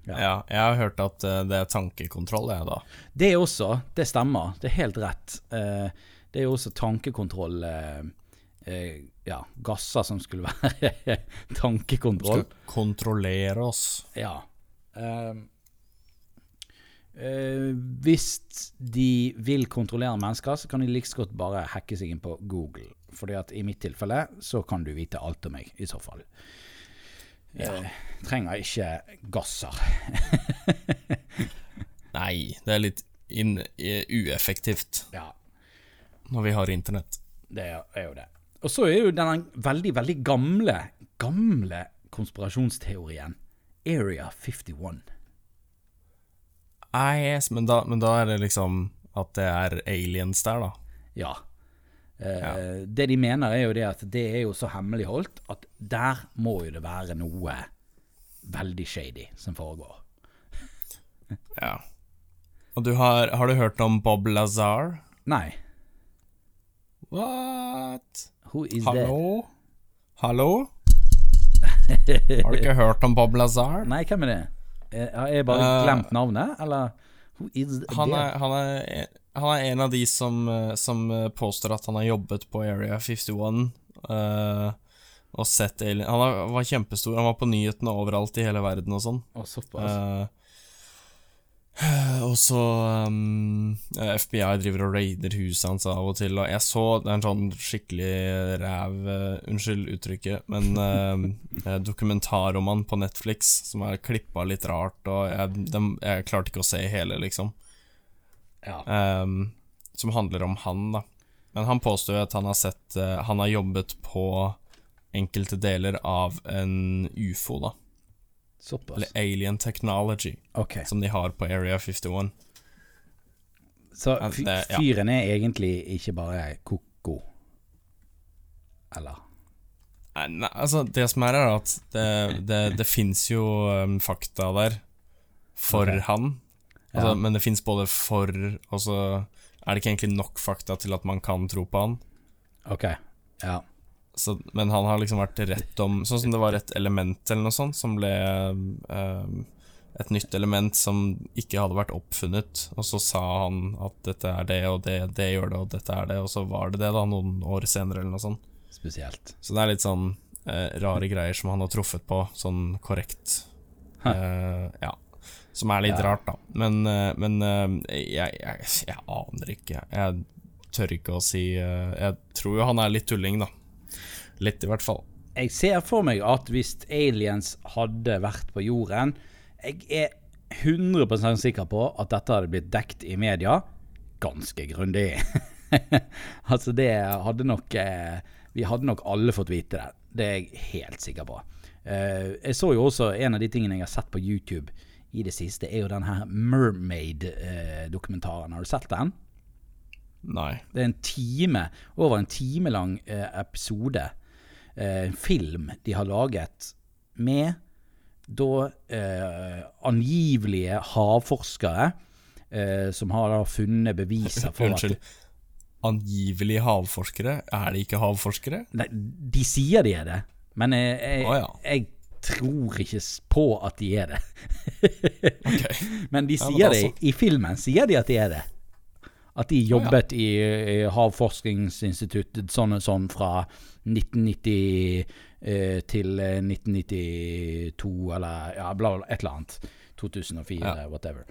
Ja. Ja, jeg har hørt at eh, det er tankekontroll, jeg, da. det er også, det stemmer, det er helt rett. Uh, det er jo også tankekontroll uh, uh, Ja, gasser som skulle være tankekontroll. Skal kontrollere oss. Ja. Ehm, eh, hvis de vil kontrollere mennesker, så kan de like godt bare hacke seg inn på Google. Fordi at i mitt tilfelle så kan du vite alt om meg, i så fall. Eh, trenger ikke gasser. Nei, det er litt inn, eh, ueffektivt Ja, når vi har internett. det er jo det. Og så er jo denne veldig, veldig gamle, gamle konspirasjonsteorien Area 51. Yes, men da, men da er det liksom at det er aliens der, da. Ja. Eh, Ja. Det de mener er jo det at det er jo så hemmeligholdt at der må jo det være noe veldig shady som foregår. Ja. Og du har, har du hørt om Bob Lazar? Nei. What? Who is Hallo? Hallo? Har du ikke hørt om Bob Lazar? Nei, hvem er det? Eh, Har jeg bare Eh, glemt navnet, eller? Who is Han er, han, er, han er en av de som, eh, som eh, påstår at han har jobbet på Area 51 uh, og sett alien Han var kjempestor, han var på nyhetene overalt i hele verden og sånn. Oh, såpass. Og så um, eh, FBI driver og raider huset hans av og til, og jeg så Det er en sånn skikkelig ræv uh, Unnskyld uttrykket, men eh, eh, dokumentar om han på Netflix som er klippa litt rart, og jeg, dem, jeg klarte ikke å se hele, liksom. ja. Um, som handler om han, da. Men han påstår jo at han har sett uh, Han har jobbet på enkelte deler av en ufo, da. Såpass. Eller alien technology, okay. som de har på Area 51. Så fyren er egentlig ikke bare ko-ko? Eller? Nei, altså, det som er, er at det, det, det fins jo um, fakta der for okay. han. Altså, Ja. Men det fins både for Og så er det ikke egentlig nok fakta til at man kan tro på han. Ok. Ja. Så, men han har liksom vært rett om Sånn som det var et element eller noe sånt som ble um, et nytt element som ikke hadde vært oppfunnet, og så sa han at dette er det, og det, det gjør det, og dette er det, og så var det det da noen år senere, eller noe sånt. Spesielt. Så det er litt sånn eh, rare greier som han har truffet på, sånn korrekt. Eh, ja. Som er litt Ja. rart, da. Men, eh, men eh, jeg, jeg, jeg aner ikke. Jeg tør ikke å si eh, Jeg tror jo han er litt tulling, da. Litt, i hvert fall. Jeg ser for meg at hvis aliens hadde vært på jorden Jeg er 100% sikker på at dette hadde blitt dekt i media ganske grundig. altså, det hadde nok eh, Vi hadde nok alle fått vite det. Det er jeg helt sikker på. Eh, jeg så jo også en av de tingene jeg har sett på YouTube i det siste, er jo den her Mermaid-dokumentaren. Har du sett den? Nei. Det er en time, over en time lang eh, episode, eh, film de har laget med da eh, angivelige havforskere eh, som har da funnet beviser for Unnskyld. at Angivelig havforskere? Er de ikke havforskere? Nei, de sier de er det, men jeg, jeg, oh, ja. jeg tror ikke på at de er det. okay. Men de Ja, men sier det, altså. i filmen sier de at de er det. At de jobbet i, i Havforskningsinstituttet sånn og sånn fra 1990 eh, til eh, 1992, eller ja, bla, bla, et eller annet. 2004, Ja. whatever.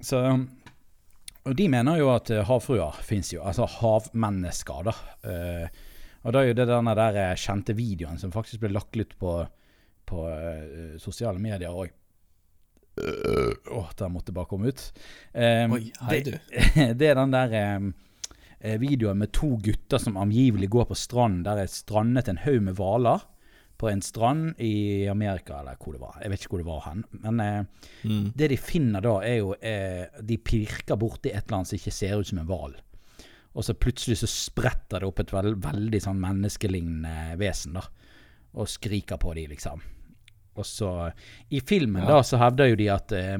Så Og de mener jo at eh, havfruer fins jo, altså havmennesker, da. Eh, og da er jo det denne der eh, kjente videoen som faktisk ble lagt litt på, på eh, sosiale medier òg. Åh, den måtte bare komme ut. Um, Oi, hei, det, du. det er den der um, videoen med to gutter som angivelig går på stranden. Der er strandet en haug med hvaler på en strand i Amerika, eller hvor det var. Jeg vet ikke hvor det var hen. Men eh, Mm. det de finner da, er jo eh, De pirker borti et eller annet som ikke ser ut som en hval. Og så plutselig så spretter det opp et veld, veldig sånn menneskelignende vesen, da. Og skriker på de, liksom. Og så I filmen Ja. da så hevder jo de at eh,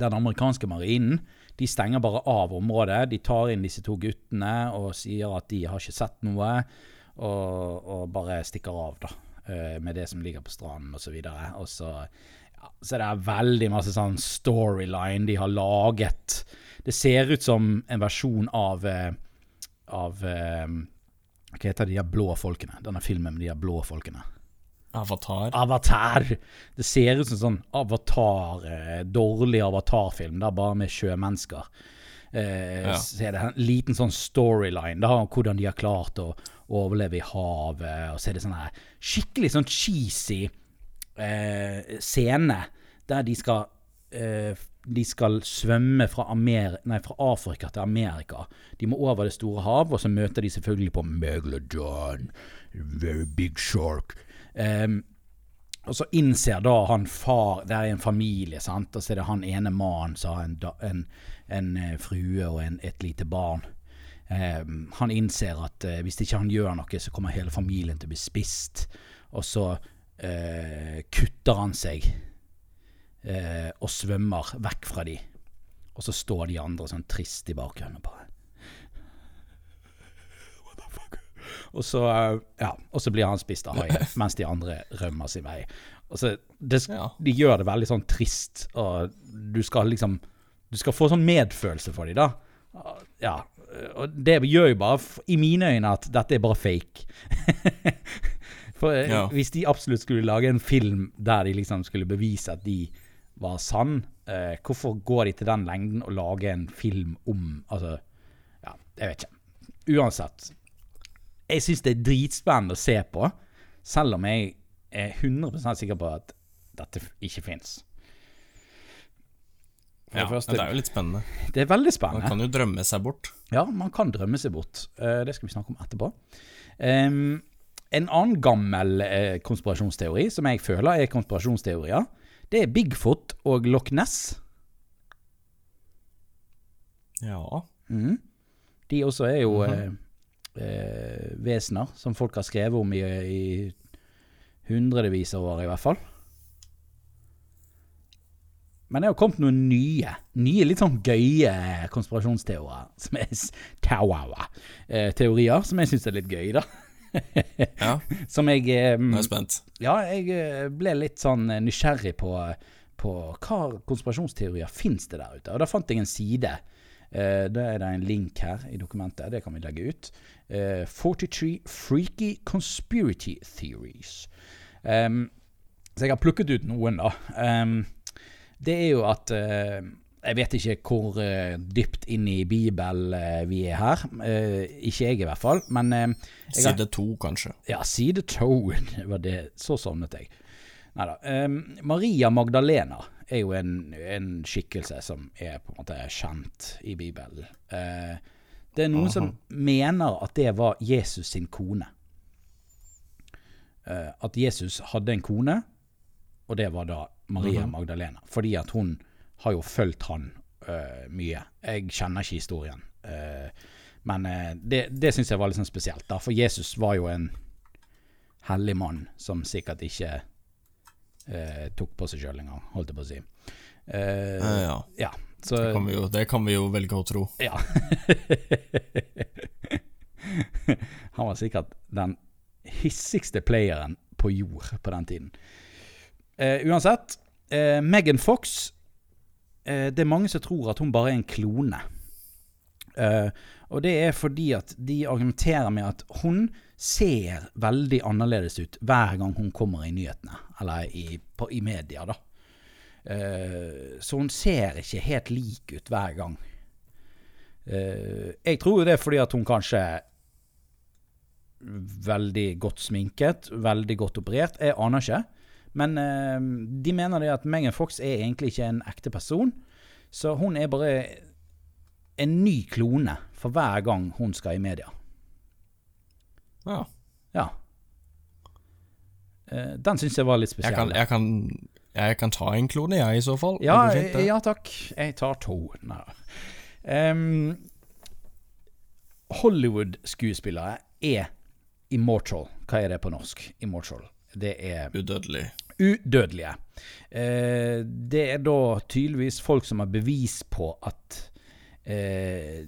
den amerikanske marinen de stenger bare av området. De tar inn disse to guttene og sier at de har ikke sett noe, og, og bare stikker av, da. eh, Med det som ligger på stranden, videre. Og så, ja, så det er veldig masse sånn storyline de har laget. Det ser ut som en versjon av eh, Av eh, Hva heter de der blå folkene? Denne filmen med de der blå folkene. Avatar? Avatar! Det ser ut som sånn avatar, eh, dårlig avatarfilm, da bare med sjømennesker. Eh, Ja. Så er det en liten sånn storyline, da, om hvordan de har klart å overleve i havet. Og så er det sånn her skikkelig sånn cheesy eh, scene der de skal eh, de skal svømme fra, Amer nei, fra Afrika til Amerika. De må over det store hav, og så møter de selvfølgelig på Megalodon. Very big shark. Em, og så innser da han far Det er en familie, sant. Og så er det han ene mannen som har en, en, en eh, frue og en, et lite barn. Um, han innser at uh, hvis ikke han gjør noe, så kommer hele familien til å bli spist. Og så uh, kutter han seg uh, og svømmer vekk fra de. Og så står de andre sånn trist i bakgrunnen bare. What the fuck? Og så, ja, og så blir han spist av haien, mens de andre rømmer sin vei. Og så, det. De gjør det veldig sånn trist, og du skal liksom Du skal få sånn medfølelse for dem, da. Ja, og det gjør jo bare, i mine øyne, at dette er bare fake. For eh, Ja. hvis de absolutt skulle lage en film der de liksom skulle bevise at de var sann, eh, hvorfor går de til den lengden og lager en film om Altså, ja, jeg vet ikke. Uansett. Jeg syns det er dritspennende å se på, selv om jeg er 100% sikker på at dette ikke fins. Ja, det første- det er jo litt spennende. Det er veldig spennende. Man kan jo drømme seg bort. Ja, man kan drømme seg bort. Eh, det skal vi snakke om etterpå. En annen gammel eh, konspirasjonsteori, som jeg føler er konspirasjonsteorier, det er Bigfoot og Loch Ness. Ja. Mm. De også er jo eh, eh, vesener som folk har skrevet om i, i hundrevis av år, i hvert fall. Men det har kommet noen nye, nye litt sånn gøye konspirasjonsteorier, som er tawawa, eh, teorier, som jeg syns er litt gøy, da. Ja, som jeg eh, nå er jeg spent. Ja, jeg eh, ble litt sånn eh, nysgjerrig på, på hva konspirasjonsteorier fins det der ute. Og da fant jeg en side. Eh, da er det en link her i dokumentet. Det kan vi legge ut. Eh, 43 Freaky Conspiracy Theories. Um, så jeg har plukket ut noen, da. Um, det er jo at uh, Jeg vet ikke hvor uh, dypt inn i Bibelen uh, vi er her. Uh, ikke jeg, i hvert fall. Men har- Side to, kanskje. ja, side to. Det var det. Så sovnet jeg. Neida. Ehm, Maria Magdalena er jo en, en skikkelse som er på en måte kjent i Bibelen. Eh, det er noen som mener at det var Jesus sin kone. Eh, at Jesus hadde en kone, og det var da Maria Magdalena. Fordi at hun har jo fulgt han eh, mye. Jeg kjenner ikke historien. Eh, men eh, det, det syns jeg var litt sånn spesielt, da. For Jesus var jo en hellig mann som sikkert ikke eh, tok på seg sjøl engang, holdt jeg på å si. Eh, Eh, ja, ja, så det kan, vi jo, det kan vi jo velge å tro. ja. Han var sikkert den hissigste playeren på jord på den tiden. Eh, uansett, eh, Megan Fox eh, Det er mange som tror at hun bare er en klone. Eh, og det er fordi at de argumenterer med at hun ser veldig annerledes ut hver gang hun kommer i nyhetene, eller i, på, i media, da. Uh, så hun ser ikke helt lik ut hver gang. Uh, jeg tror jo det er fordi at hun kanskje er veldig godt sminket, veldig godt operert. Jeg aner ikke. Men uh, de mener det at Megan Fox er egentlig ikke en ekte person. Så hun er bare en ny klone for hver gang hun skal i media. Ja. Ja. Eh, den syns jeg var litt Jeg kan, jeg, kan, jeg kan ta en klone, jeg, i så fall. Ja, ja takk. Jeg tar to. Nei. Um, Hollywood-skuespillere er immortal. Hva er det på norsk? Immortal. Det er Udødelig. udødelige. Eh, det er da tydeligvis folk som har bevis på at eh,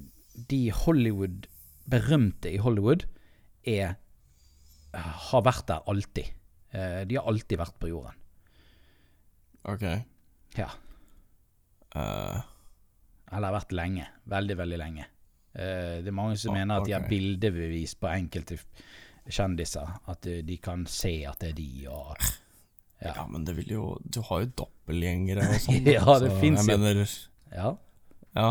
de Hollywood berømte i Hollywood er har vært der alltid. Eh, de har alltid vært på jorden. Ok. Ja. Uh. Eller har vært lenge. Veldig, veldig lenge. Eh, det er mange som oh, mener at de har bildebevis på enkelte kjendiser. At de kan se at det er de, og ja. Ja. men det vil jo Du har jo doppelgjengere og sånn. Ja, det så jeg jo. Mener, Ja. ja.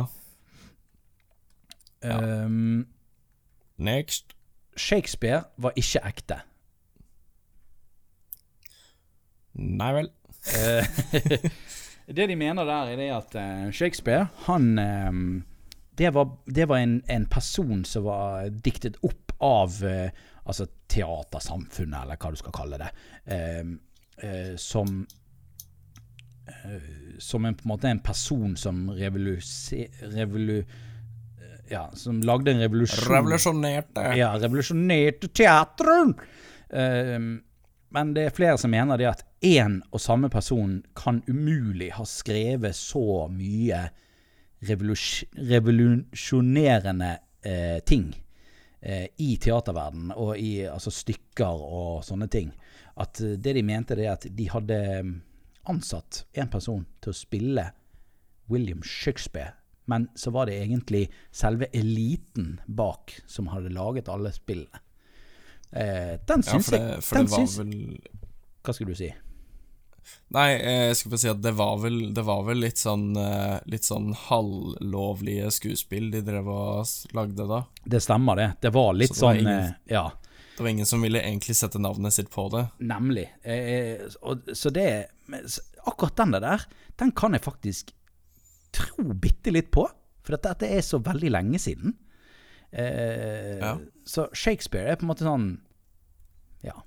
Ehm, Next. Shakespeare var ikke ekte. Nei vel. Eh, det de mener der, er det at eh, Shakespeare, han eh, Det var, det var en, en person som var diktet opp av altså teatersamfunnet, eller hva du skal kalle det, som Som en, på en måte en person som revoluse... Revolu, ja, som lagde en revolusjon. Revolusjonerte. Ja, revolusjonerte teateren! Uh, men det er flere som mener det at én og samme person kan umulig ha skrevet så mye revolus- revolusjonerende uh, ting uh, i teaterverdenen og i altså, stykker og sånne ting. At eh, det de mente, det er at de hadde mm, ansatt en person til å spille William Shakespeare. Men så var det egentlig selve eliten bak som hadde laget alle spillene. Eh, den Ja, syns det, jeg den var syns, vel Hva skal du si? Nei, eh, jeg skal bare si at det var vel, det var vel litt sånn eh, Litt sånn halvlovlige skuespill de drev og lagde da. Det stemmer, det. Det var litt det var sånn ingen- eh, Ja, Det var ingen som ville egentlig sette navnet sitt på det. nemlig. Eh, og, så det Akkurat den der, den kan jeg faktisk tro bitte litt på. For dette, dette er så veldig lenge siden. Eh, Ja. Så Shakespeare er på en måte sånn Ja,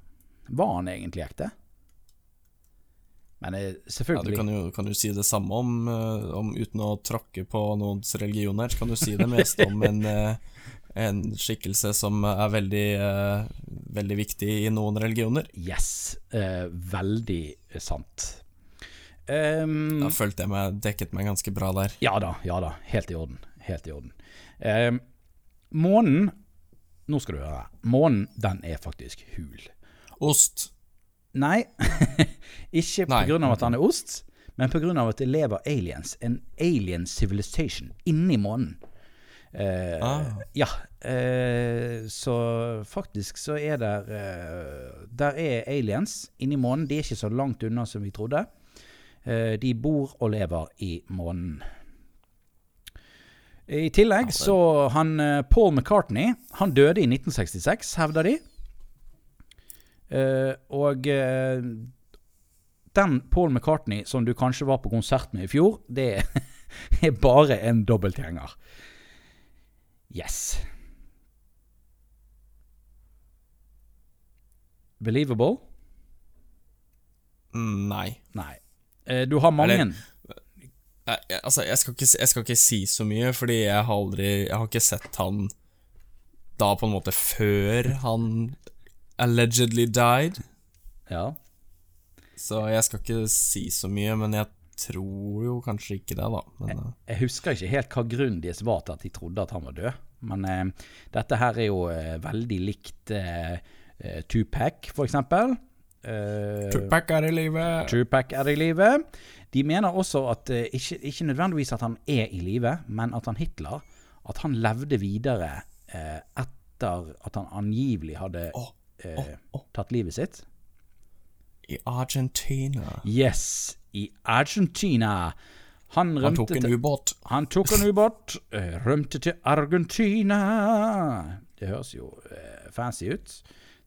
var han egentlig ekte? Men selvfølgelig Ja, du kan jo, kan jo si det samme om, eh, om uten å tråkke på noens religioner, så kan du si det mest om en, eh, en skikkelse som er veldig, eh, veldig viktig i noen religioner. Yes. Eh, veldig sant. Um, Da følte jeg meg dekket meg ganske bra der. Ja da, ja da. Helt i orden. Helt i orden. Um, månen nå skal du høre. Månen, den er faktisk hul. Ost. Nei, ikke Nei, på grunn av at den han er ost, men på grunn av at det lever aliens. En alien civilization inni månen. Uh, Ah. Ja. Uh, så faktisk så er der uh, Der er aliens inni månen. De er ikke så langt unna som vi trodde. Eh, de bor og lever i månen. I tillegg så han eh, Paul McCartney Han døde i 1966, hevder de. Eh, og den Paul McCartney som du kanskje var på konsert med i fjor, det er bare en dobbeltgjenger. Yes. Believable? Mm, Nei. Nei. Eh, du har mange Eller- Jeg, altså, jeg skal, ikke, jeg skal ikke si så mye, fordi jeg har aldri Jeg har ikke sett han da på en måte før han allegedly died. Ja. Så jeg skal ikke si så mye, men jeg tror jo kanskje ikke det, da. Men, jeg, Jeg husker ikke helt hva grunnen deres var til at de trodde at han var død. Men eh, dette her er jo eh, veldig likt eh, eh, Tupac, for eksempel. Eh, Tupac er i live. Tupac er i live. De mener også at eh, ikke, ikke nødvendigvis at han er i live, men at han Hitler at han levde videre eh, etter at han angivelig hadde oh, oh, oh. tatt livet sitt. I Argentina. Yes, i Argentina. Han Han tok en ubåt. Han tok en ubåt, rømte til Argentina. Det høres jo fancy ut.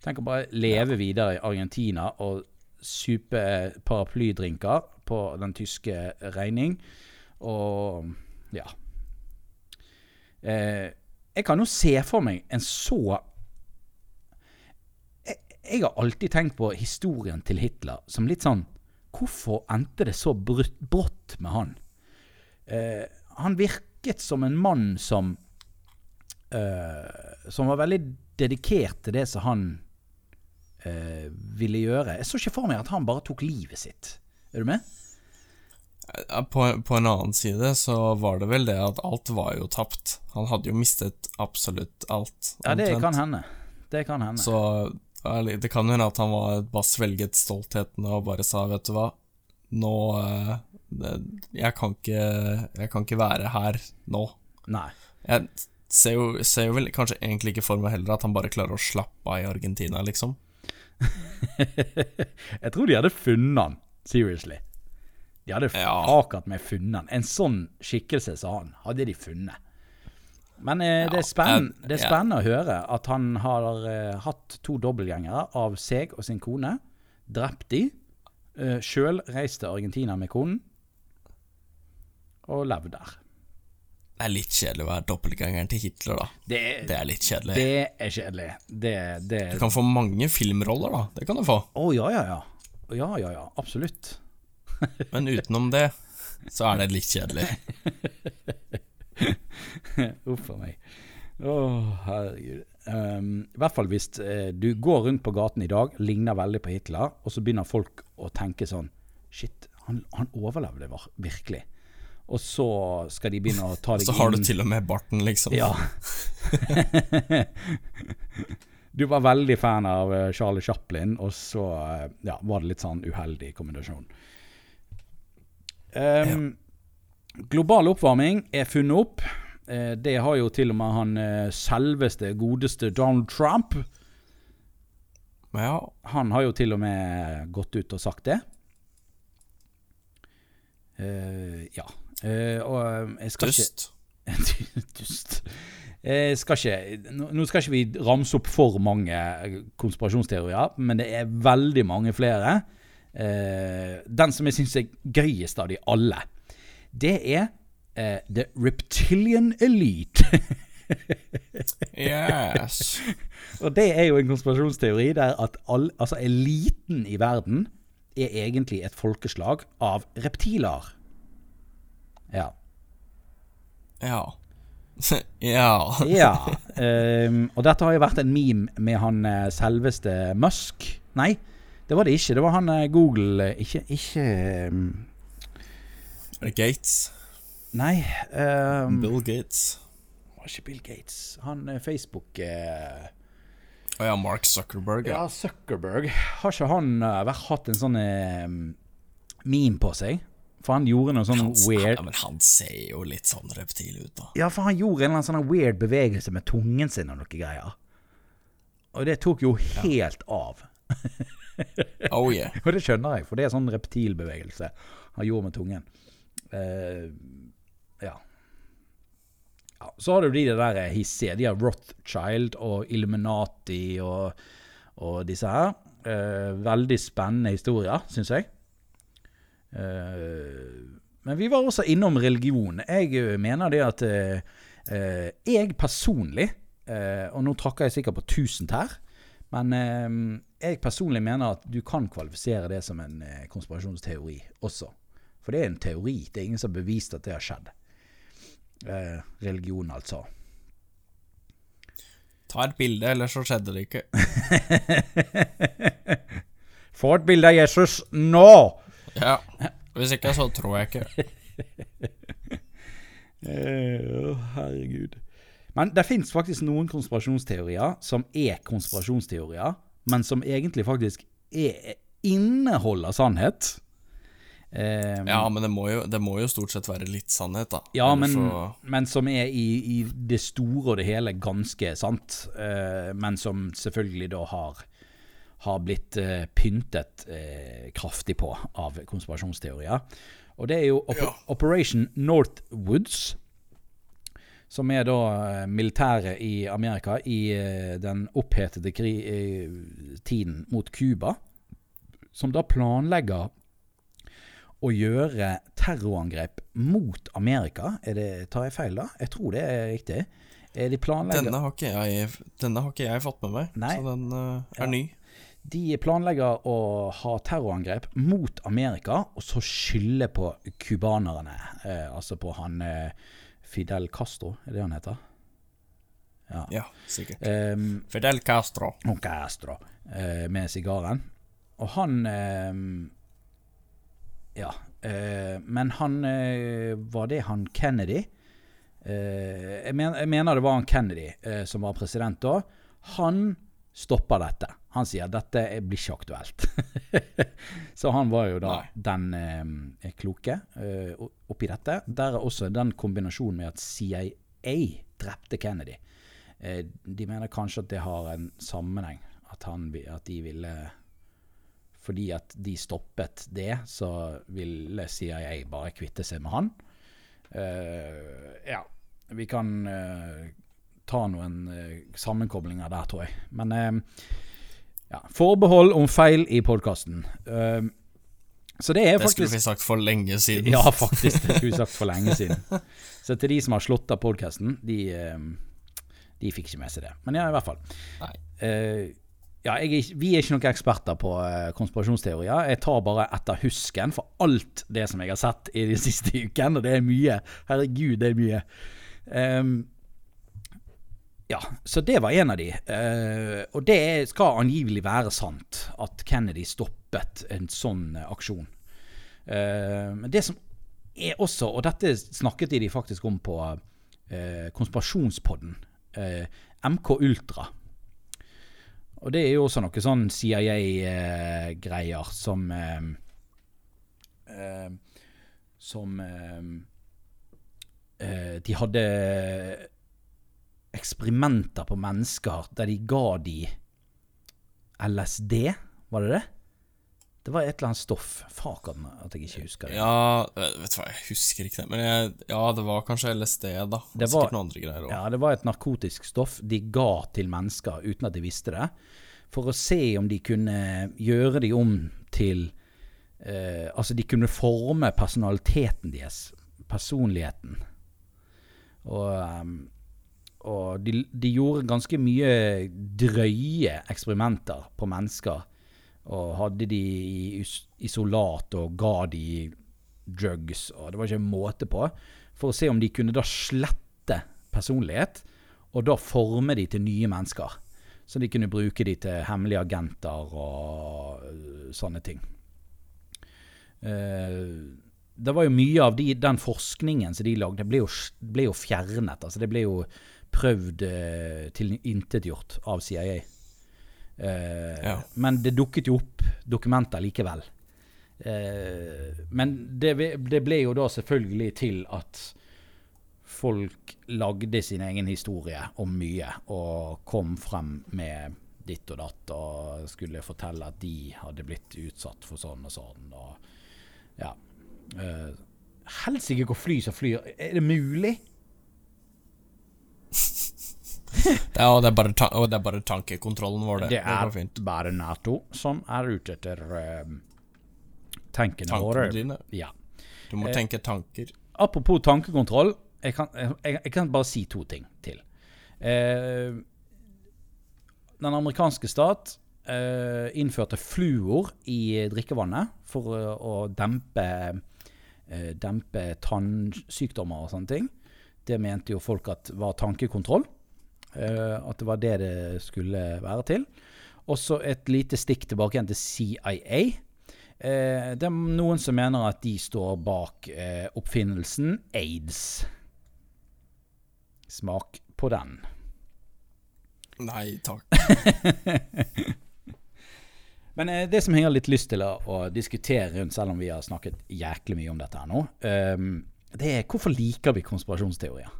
Tenk å bare leve videre i Argentina og supe paraplydrinker på den tyske regning. Og ja. Eh, jeg kan jo se for meg en så jeg, jeg har alltid tenkt på historien til Hitler som litt sånn Hvorfor endte det så brutt, brått med han? Eh, han virket som en mann som eh, Som var veldig dedikert til det som han eh, ville gjøre. Jeg så ikke for meg at han bare tok livet sitt. Er du med? På, på en annen side så var det vel det at alt var jo tapt. Han hadde jo mistet absolutt alt. Ja, det kan hende. Det kan hende. Så det kan hende at han var, bare svelget stoltheten og bare sa, vet du hva, nå eh, jeg, kan ikke, jeg kan ikke være her nå. Nei. Jeg ser jo, ser jo vel kanskje egentlig ikke for meg heller at han bare klarer å slappe av i Argentina, liksom. jeg tror de hadde funnet han. Seriously. De hadde Ja. akkurat med funnet han. En sånn skikkelse som han hadde de funnet. Men eh, det, er spenn, det er ja. spennende å høre at han har eh, hatt to dobbeltgjengere av seg og sin kone. Drept de. Eh, Sjøl reist til Argentina med konen. Og levd der. Det er litt kjedelig å være dobbeltgangeren til Hitler, da. Det er, Det er litt kjedelig. det er kjedelig. Det, det Du kan få mange filmroller, da. Det kan du få. Å ja, ja, ja. Ja, ja, ja. Absolutt. Men utenom det, så er det litt kjedelig. Uff a meg. Å, herregud. Um, I hvert fall hvis uh, du går rundt på gaten i dag, ligner veldig på Hitler, og så begynner folk å tenke sånn Shit, han, han overlevde virkelig. Og så skal de begynne å ta deg inn. Så har du til og med barten, liksom. Ja. du var veldig fan av eh, Charlie Chaplin, og så eh, ja, var det litt sånn uheldig kombinasjon. Um, Global oppvarming er funnet opp. Eh, det har jo til og med han selveste, godeste Donald Trump. Ja, Han har jo til og med gått ut og sagt det. Uh, ja. Eh, og eh, jeg skal ikke dust. Dust. Jeg skal ikke, nå nå skal ikke vi ramse opp for mange konspirasjonsteorier, men det er veldig mange flere. Uh, den som jeg syns er gøyest av de alle, det er uh, The Reptilian Elite. Yes. Og det er jo en konspirasjonsteori der at all, altså eliten i verden er egentlig et folkeslag av reptiler. Ja. Ja. ja. Ja. Um, og dette har jo vært en meme med han eh, selveste Musk. Nei, det var det ikke. Det var han eh, Google eh, Ikke, ikke Er Gates? Nei. um... Bill Gates. ikke Bill Gates. Han Facebook uh... Å ja, Mark Zuckerberg. Ja, Ja. Zuckerberg. Har ikke han uh, vært, hatt en sånn uh, meme på seg? For han gjorde noe sånn Han, weird ja, men han ser jo litt sånn reptil ut, da. Ja, for han gjorde en eller annen sånn weird bevegelse med tungen sin og noe greier. Og det tok jo helt av. Oh yeah. Og det skjønner jeg, for det er sånn reptilbevegelse han gjorde med tungen. Uh, ja. ja. Så har du de der hissige. De har Rothschild og Illuminati og, og disse her. Uh, veldig spennende historier, syns jeg. Eh, men vi var også innom religion. Jeg eh, mener det at eh, jeg personlig, eh, og nå trakker jeg sikkert på tusen tær, men eh, jeg personlig mener at du kan kvalifisere det som en konspirasjonsteori også. For det er en teori. Det er ingen som har bevist at det har skjedd. Eh, religion, altså. Ta et bilde, ellers så skjedde det ikke. Få et bilde av Jesus nå! Ja. Hvis ikke, så tror jeg ikke. Eh, Å, herregud. Men det fins faktisk noen konspirasjonsteorier som er konspirasjonsteorier, men som egentlig faktisk er, inneholder sannhet. Um, Ja, men det må, jo, det må jo stort sett være litt sannhet, da. Ja, men, så- men som er i, i det store og det hele ganske sant. Uh, men som selvfølgelig da har, har blitt eh, pyntet eh, kraftig på av konspirasjonsteorier. Og det er jo Op Ja. Operation Northwoods. Som er da eh, militæret i Amerika i eh, den opphetede eh, tiden mot Cuba. Som da planlegger å gjøre terrorangrep mot Amerika. Er det, tar jeg feil, da? Jeg tror det er riktig. Er De Denne har, ikke jeg, denne har ikke jeg fått med meg, Nei. så den uh, er Ja. ny. De planlegger å ha terrorangrep mot Amerika, og så skylde på cubanerne. Eh, altså på han eh, Fidel Castro, er det han heter? Ja. Ja, sikkert. Um, Fidel Castro. og Castro eh, med sigaren. Og han eh, Ja. Eh, men han eh, Var det han Kennedy? Eh, jeg, men, jeg mener det var han Kennedy som var president da. Han stopper dette. Han sier dette blir ikke aktuelt. Så han var jo da Nei. den eh, kloke eh, oppi dette. Der er også den kombinasjonen med at CIA drepte Kennedy. Eh, de mener kanskje at det har en sammenheng. At, han, at de ville Fordi at de stoppet det, så ville CIA bare kvitte seg med han. Eh, ja. Vi kan eh, ta noen eh, sammenkoblinger der, tror jeg. Men eh, ja. Forbehold om feil i podkasten. så det er Det skulle vi sagt for lenge siden. ja, faktisk. Det skulle vi sagt for lenge siden. Så til de som har slått av podkasten, de, eh, de fikk ikke med seg det. Men ja, i hvert fall. Nei. Uh, ja, er vi er ikke noen eksperter på eh, konspirasjonsteorier. Jeg tar bare etter husken for alt det som jeg har sett i de siste ukene, og det er mye. Herregud, det er mye. Ehm, ja, så det var en av de. Eh, og det skal angivelig være sant at Kennedy stoppet en sånn eh, aksjon. Eh, Men det som er også, og dette snakket de faktisk om på eh, konspirasjonspodden, eh, MK Ultra. Og det er jo også noe sånn CIA-greier som eh, Som De hadde eksperimenter på mennesker der de ga de LSD, var det det? Det var et eller annet stoff. Faken at jeg ikke husker det. Ja, vet du hva, jeg husker ikke det. Men jeg, ja, det var kanskje LSD, da. Og Det var- Sikkert noen andre greier også. Ja, det var et narkotisk stoff de ga til mennesker uten at de visste det, for å se om de kunne gjøre de om til eh, Altså, de kunne forme personaliteten deres, personligheten. Og, ehm, og de, de gjorde ganske mye drøye eksperimenter på mennesker. Og hadde de i isolat og ga de drugs, og det var ikke en måte på. For å se om de kunne da slette personlighet, og da forme de til nye mennesker. Så de kunne bruke de til hemmelige agenter og øh, sånne ting. Eh, det var jo mye av de, den forskningen som de lagde, ble jo, ble jo fjernet. Altså det ble jo prøvd uh, tilintetgjort av CIA. Eh, Ja. Men det dukket jo opp dokumenter likevel. Eh, men det, det ble jo da selvfølgelig til at folk lagde sin egen historie om mye, og kom frem med ditt og datt, og skulle fortelle at de hadde blitt utsatt for sånn og sånn, og ja. Uh, Helsike hvor fly som flyr. Er det mulig? Det er, og, det er bare ta, det er bare tankekontrollen vår, det. Det er fint. bare Nato som er ute etter uh, tankene våre. Dine. Ja. Du må Eh, tenke tanker. Apropos tankekontroll, jeg kan, jeg, jeg kan bare si to ting til. Eh, den amerikanske stat eh, innførte fluor i drikkevannet for uh, å dempe, uh, dempe tannsykdommer og sånne ting. Det mente jo folk at var tankekontroll. Eh, at det var det det skulle være til. Og så et lite stikk tilbake igjen til CIA. Eh, det er noen som mener at de står bak eh, oppfinnelsen aids. Smak på den. Nei takk. Men eh, det som jeg har litt lyst til å, å diskutere rundt, selv om vi har snakket jæklig mye om dette her nå, eh, det er hvorfor liker vi konspirasjonsteorier?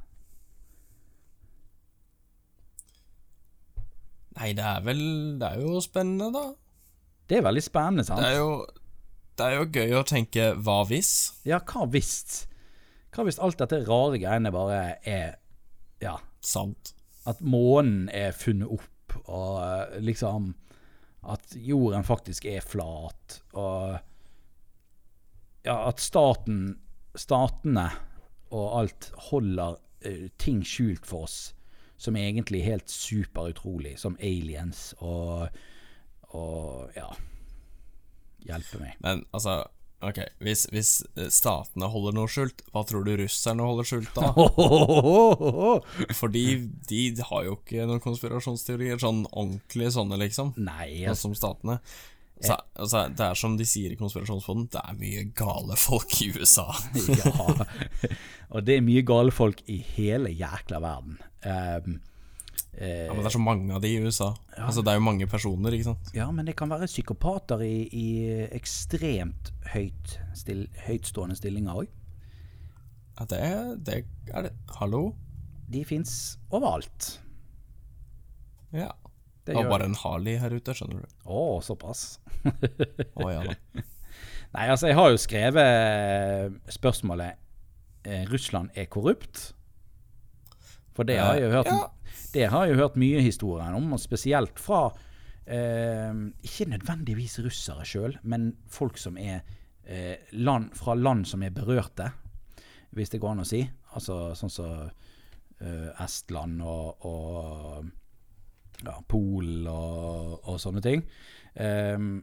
Nei, det er vel Det er jo spennende, da. Det er veldig spennende, sant? Det er jo Det er jo gøy å tenke hva hvis? Ja, hva hvis? Hva hvis alt dette rare greiene bare er Ja, Sant. at månen er funnet opp, og eh, liksom At jorden faktisk er flat, og Ja, at staten Statene og alt holder eh, ting skjult for oss som er egentlig helt superutrolig, som aliens og Og ja Hjelpe meg. Men altså, ok, hvis, hvis eh, statene holder noe skjult, hva tror du russerne holder skjult da? Fordi de har jo ikke noen konspirasjonsteorier, sånn ordentlig sånne, liksom. Nei, Sånn altså, som statene. Så, altså, det er som de sier i Konspirasjonsfonden, det er mye gale folk i USA. ja. Og det er mye gale folk i hele jækla verden. Um, eh, Ja, men det er så mange av de i USA. Altså, det er jo mange personer, ikke sant. ja, men det kan være psykopater i, i ekstremt høyt still, høytstående stillinger òg. Ja, det, det er det. Hallo? De fins overalt. Ja. Det Det var bare en Harley her ute, skjønner du. Å, såpass. Å ja da. Nei, altså, jeg har jo skrevet eh, spørsmålet eh, Russland er korrupt. For det har jeg jo hørt, Ja. det har jeg jo hørt mye historier om, og spesielt fra eh, Ikke nødvendigvis russere sjøl, men folk som er eh, land, fra land som er berørte, hvis det går an å si. Altså sånn som eh, Estland og, og ja, Polen og, og sånne ting. Ehm,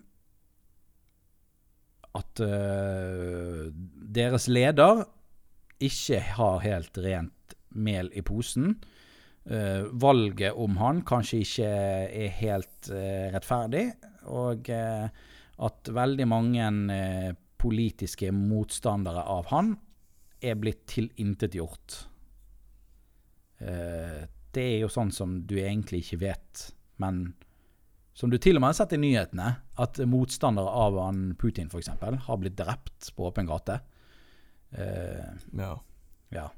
at eh, deres leder ikke har helt rent mel i posen. Uh, valget om han kanskje ikke er helt uh, rettferdig, og uh, at veldig mange politiske motstandere av han er blitt tilintetgjort. Det er jo sånn som du egentlig ikke vet, men som du til og med har sett i nyhetene, at motstandere av han Putin f.eks. har blitt drept på åpen gate. Ja. ja.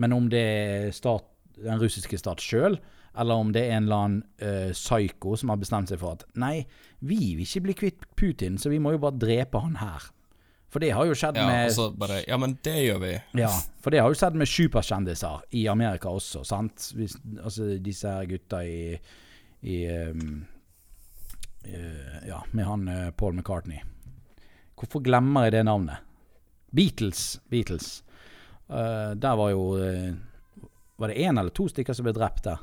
Men om det er stat, den russiske stat sjøl, eller om det er en eller annen uh, psyko som har bestemt seg for at nei, vi vil ikke bli kvitt Putin, så vi må jo bare drepe han her. For det har jo skjedd ja, med og bare Ja, men det gjør vi. ja, for det har jo skjedd med superkjendiser i Amerika også, sant? Hvis, altså disse her gutta i, i um, uh, Ja, med han uh, Paul McCartney. Hvorfor glemmer jeg det navnet? Beatles. Beatles. Eh, der var jo uh, Var det én eller to stykker som ble drept der?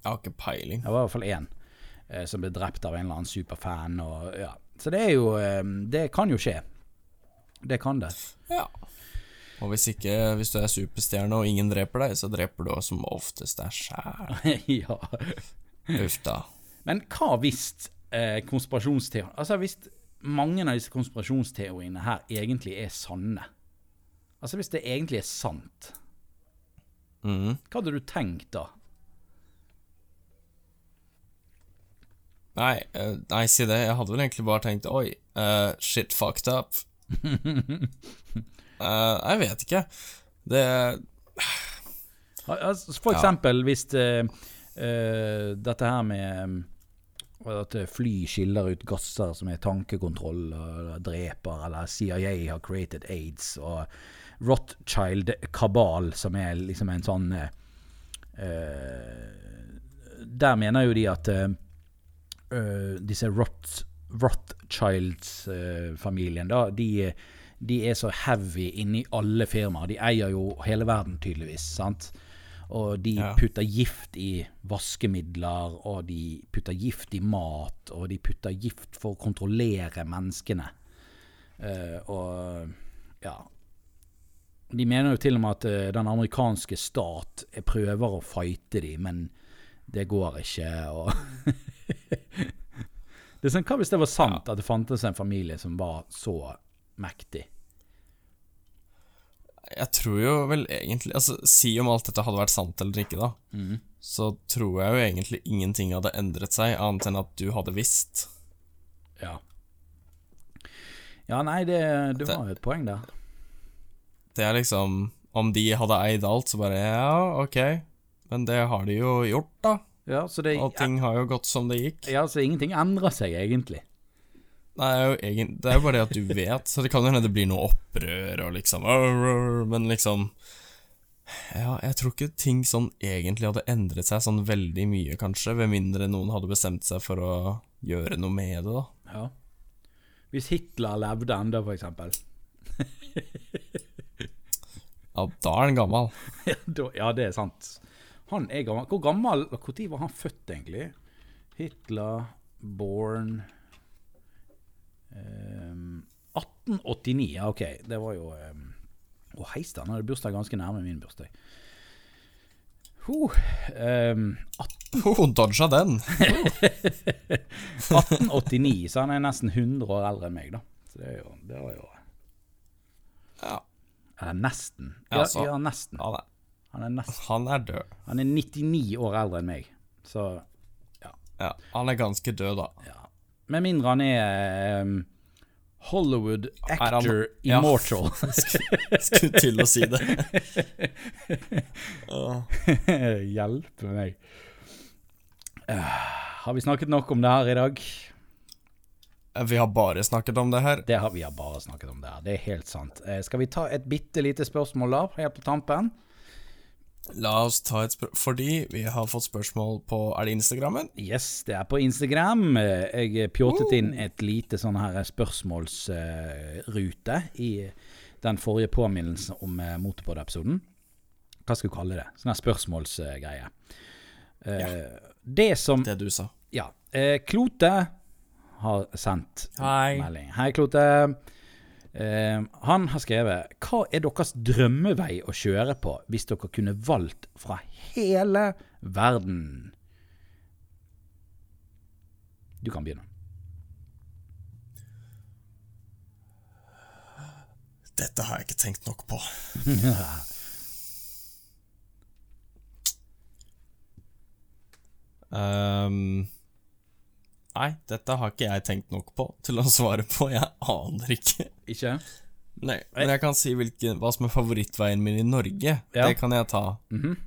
Jeg har ikke peiling. Det var i hvert fall én uh, som ble drept av en eller annen superfan. Og, ja. Så det er jo eh, Det kan jo skje. Det kan det. Ja. Og hvis ikke, hvis du er superstjerne og ingen dreper deg, så dreper du som oftest deg sjæl. ja. Uff da. Men hva hvis eh, konspirasjonsteorien Altså hvis mange av disse konspirasjonsteoriene her egentlig er sanne? Altså hvis det egentlig er sant, mm. Hva hadde du tenkt da? Nei, uh, nei, si det. Jeg hadde vel egentlig bare tenkt Oi, uh, shit fucked up. uh, jeg vet ikke. Det Al- Altså, for Ja. eksempel hvis eh, eh, dette her med eh, at fly skiller ut gasser som er tankekontroll og dreper, eller CIA har created aids, og Rothschild-kabal, som er liksom en sånn eh, eh, Der mener jo de at eh, eh, disse Roth, Rothschilds-familien, da, de, de er så heavy inni alle firmaer. De eier jo hele verden, tydeligvis. sant? Og de Ja. putter gift i vaskemidler, og de putter gift i mat, og de putter gift for å kontrollere menneskene. Uh, og ja De mener jo til og med at eh, den amerikanske stat eh, prøver å fighte dem, men det går ikke. Det er sånn, Hva hvis det var sant at det fantes en familie som var så mektig? Jeg tror jo vel egentlig Altså, si om alt dette hadde vært sant eller ikke, da. Så tror jeg jo egentlig ingenting hadde endret seg, annet enn at du hadde visst. Ja. Ja, nei, det, du har jo et poeng der. Det er liksom Om de hadde eid alt, så bare Ja, ok. Men det har de jo gjort, da. Ja, så det, Og ting har jo gått som det gikk. ja, så ingenting endrer seg egentlig. Nei, det er jo, bare det at du vet, så det kan jo hende det blir noe opprør og liksom Men liksom Ja, jeg tror ikke ting sånn egentlig hadde endret seg sånn veldig mye, kanskje, ved mindre noen hadde bestemt seg for å gjøre noe med det, da. Ja. Hvis Hitler levde enda, for eksempel. Ja, da er han gammel. Ja, det er sant. Han er gammel. Hvor gammel Når var han født, egentlig? Hitler born um, 1889. Ja, OK. Det var jo um, Å, heiste, han hadde bursdag ganske nærme min bursdag. Huh, ehm, Hun dodga den. 1889, så han er nesten 100 år eldre enn meg, da. Så det er jo, det var jo Ja, Eller nesten. Ja, altså, ja, nesten. han er, Han er, nesten. han er død. han er 99 år eldre enn meg. Så Ja, han er ganske død, da. ja. Med mindre han er um, Hollywood han- actor ja. immortal. Skulle til å si det. Hjelpe meg. Uh, har vi snakket nok om det her i dag? Vi har bare snakket om det her. Det har vi har bare snakket om det her. Det er helt sant. Eh, skal vi ta et bitte lite spørsmål da, helt på tampen? La oss ta et spørsmål Fordi vi har fått spørsmål på Er det Instagrammen? Yes, det er på Instagram. Eh, Jeg pjåtet inn et lite sånn her spørsmålsrute i den forrige påminnelsen om eh, Motorpod-episoden. Hva skal vi kalle det? Sånn her spørsmålsgreie. Ja, Det som Det du sa. Ja. eh, Klote har sendt Hei. melding. Hei, Klote. Uh, han har skrevet Hva er deres drømmevei å kjøre på hvis dere kunne valgt fra hele verden? Du kan begynne. Dette har jeg ikke tenkt nok på. Ehm, nei, dette har ikke jeg tenkt nok på til å svare på. Jeg aner ikke. Ikke? Nei, Men jeg kan si hvilken, hva som er favorittveien min i Norge. Ja. Det kan jeg ta.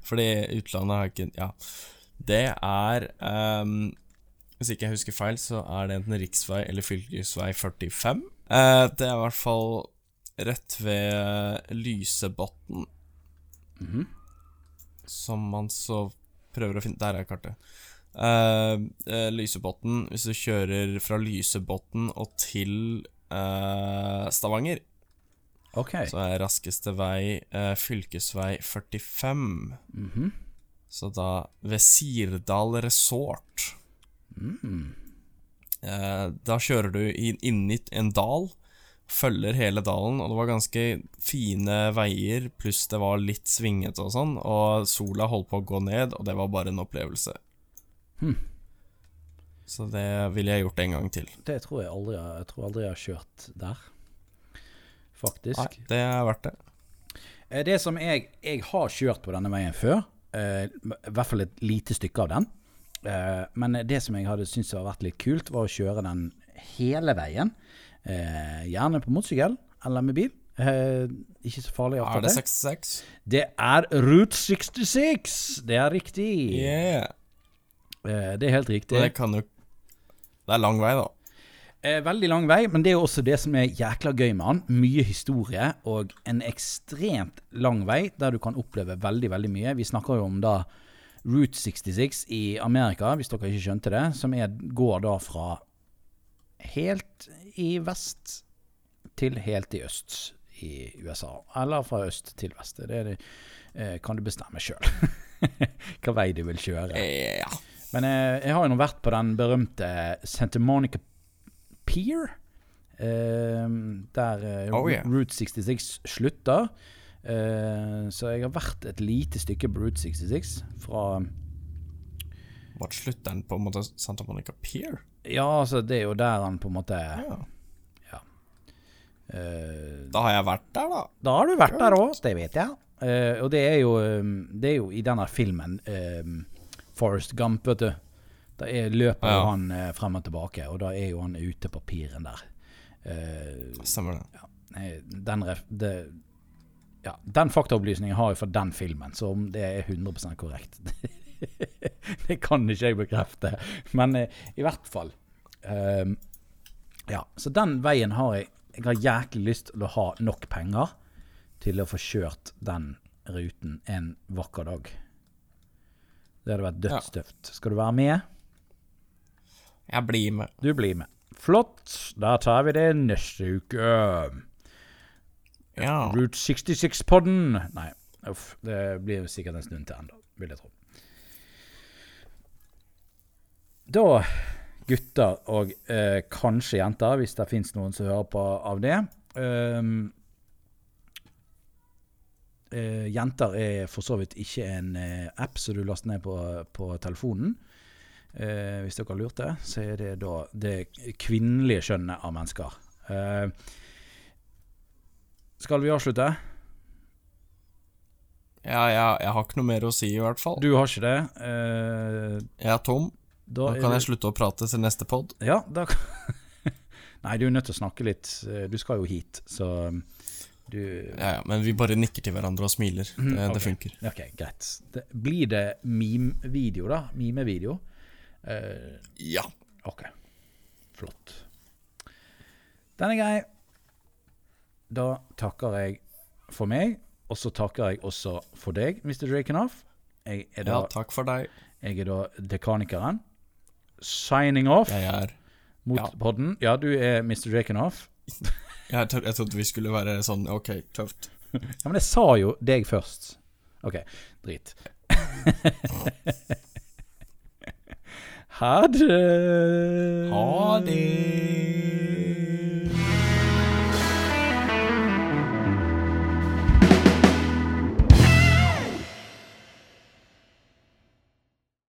Fordi utlandet har ikke Ja. Det er um, Hvis ikke jeg husker feil, så er det enten riksvei eller fylkesvei 45. Uh, det er i hvert fall rett ved Lysebotn. Som man så prøver å finne Der er kartet. Eh, eh, Lysebotn, hvis du kjører fra Lysebotn og til eh, Stavanger, okay. så er raskeste vei fylkesvei 45. Så da ved Sirdal resort. Eh, da kjører du inn, inn i en dal, følger hele dalen, og det var ganske fine veier, pluss det var litt svingete og sånn, og sola holdt på å gå ned, og det var bare en opplevelse. Så det ville jeg gjort en gang til. Det tror jeg aldri jeg tror aldri jeg har kjørt der. Faktisk. Nei, det er verdt det. Eh, Det som jeg Jeg har kjørt på denne veien før. eh, I hvert fall et lite stykke av den. Eh, Men det som jeg hadde syntes hadde vært litt kult, var å kjøre den hele veien. Gjerne på motorsykkel eller med bil. Eh, Ikke så farlig. Er det. 66? Det er Route 66! Det er riktig. Yeah. Eh, Det er helt riktig. Det kan jo Det er lang vei, da. Eh, veldig lang vei, men det er jo også det som er jækla gøy med han. Mye historie og en ekstremt lang vei der du kan oppleve veldig, veldig mye. Vi snakker jo om da Route 66 i Amerika, hvis dere ikke skjønte det, som er, går da fra helt i vest til helt i øst i USA. Eller fra øst til vest. Det det, eh, kan du bestemme sjøl. Hva vei du vil kjøre. Ja. Men jeg, jeg har jo nå vært på den berømte Santa Monica Pier. Uh, der uh, Oh, yeah. Route 66 slutter. Uh, så jeg har vært et lite stykke på Route 66 fra Var slutter den på en måte Santa Monica Pier? Ja, altså, det er jo der han på en måte Ja. eh, Da har jeg vært der, da. Da har du vært der òg, det vet jeg. Og det er jo Det er jo i denne filmen uh, Forest Gump, vet du. Da er, løper Ja. han eh, frem og tilbake, og da er jo han ute på piren der. Eh, Stemmer det. Ja, den, det, ja, den faktaopplysningen har jeg fra den filmen, så om det er 100% korrekt Det kan ikke jeg bekrefte. Men eh, i hvert fall ehm, Ja, så den veien har jeg Jeg har jæklig lyst til å ha nok penger til å få kjørt den ruten en vakker dag. Det hadde vært dødstøft. Skal du være med? Jeg blir med. Du blir med. Flott. Da tar vi det neste uke. Ja. Route 66-podden. Nei, uff. Det blir sikkert en stund til ennå, vil jeg tro. Da, gutter og eh, kanskje jenter, hvis det fins noen som hører på av det ehm, eh, Jenter er for så vidt ikke en eh, app som du laster ned på, på telefonen. Eh, hvis dere har lurt det, så er det da det kvinnelige skjønnet av mennesker. Eh, skal vi avslutte? Ja, ja, jeg har ikke noe mer å si, i hvert fall. Du har ikke det. Eh, Jeg er tom. da er kan jeg slutte å prate til neste pod. Ja, da Nei, du er nødt til å snakke litt. Du skal jo hit, så du Ja, ja, men vi bare nikker til hverandre og smiler. Det, okay. det funker. Ok, greit. Det, blir det meme-video, da? Mime-video? Uh, Ja. ok. Flott. Den er grei. Da takker jeg for meg, og så takker jeg også for deg, Mr. Drakenhoff. Jeg er da, ja, takk for deg. jeg er da dekanikeren. Signing off Jeg er mot ja. podden. Ja, du er Mr. Drakenhoff. Jeg, tør, jeg trodde vi skulle være sånn ok, tøft. Ja, men jeg sa jo deg først. OK, drit. ha det. Ha det.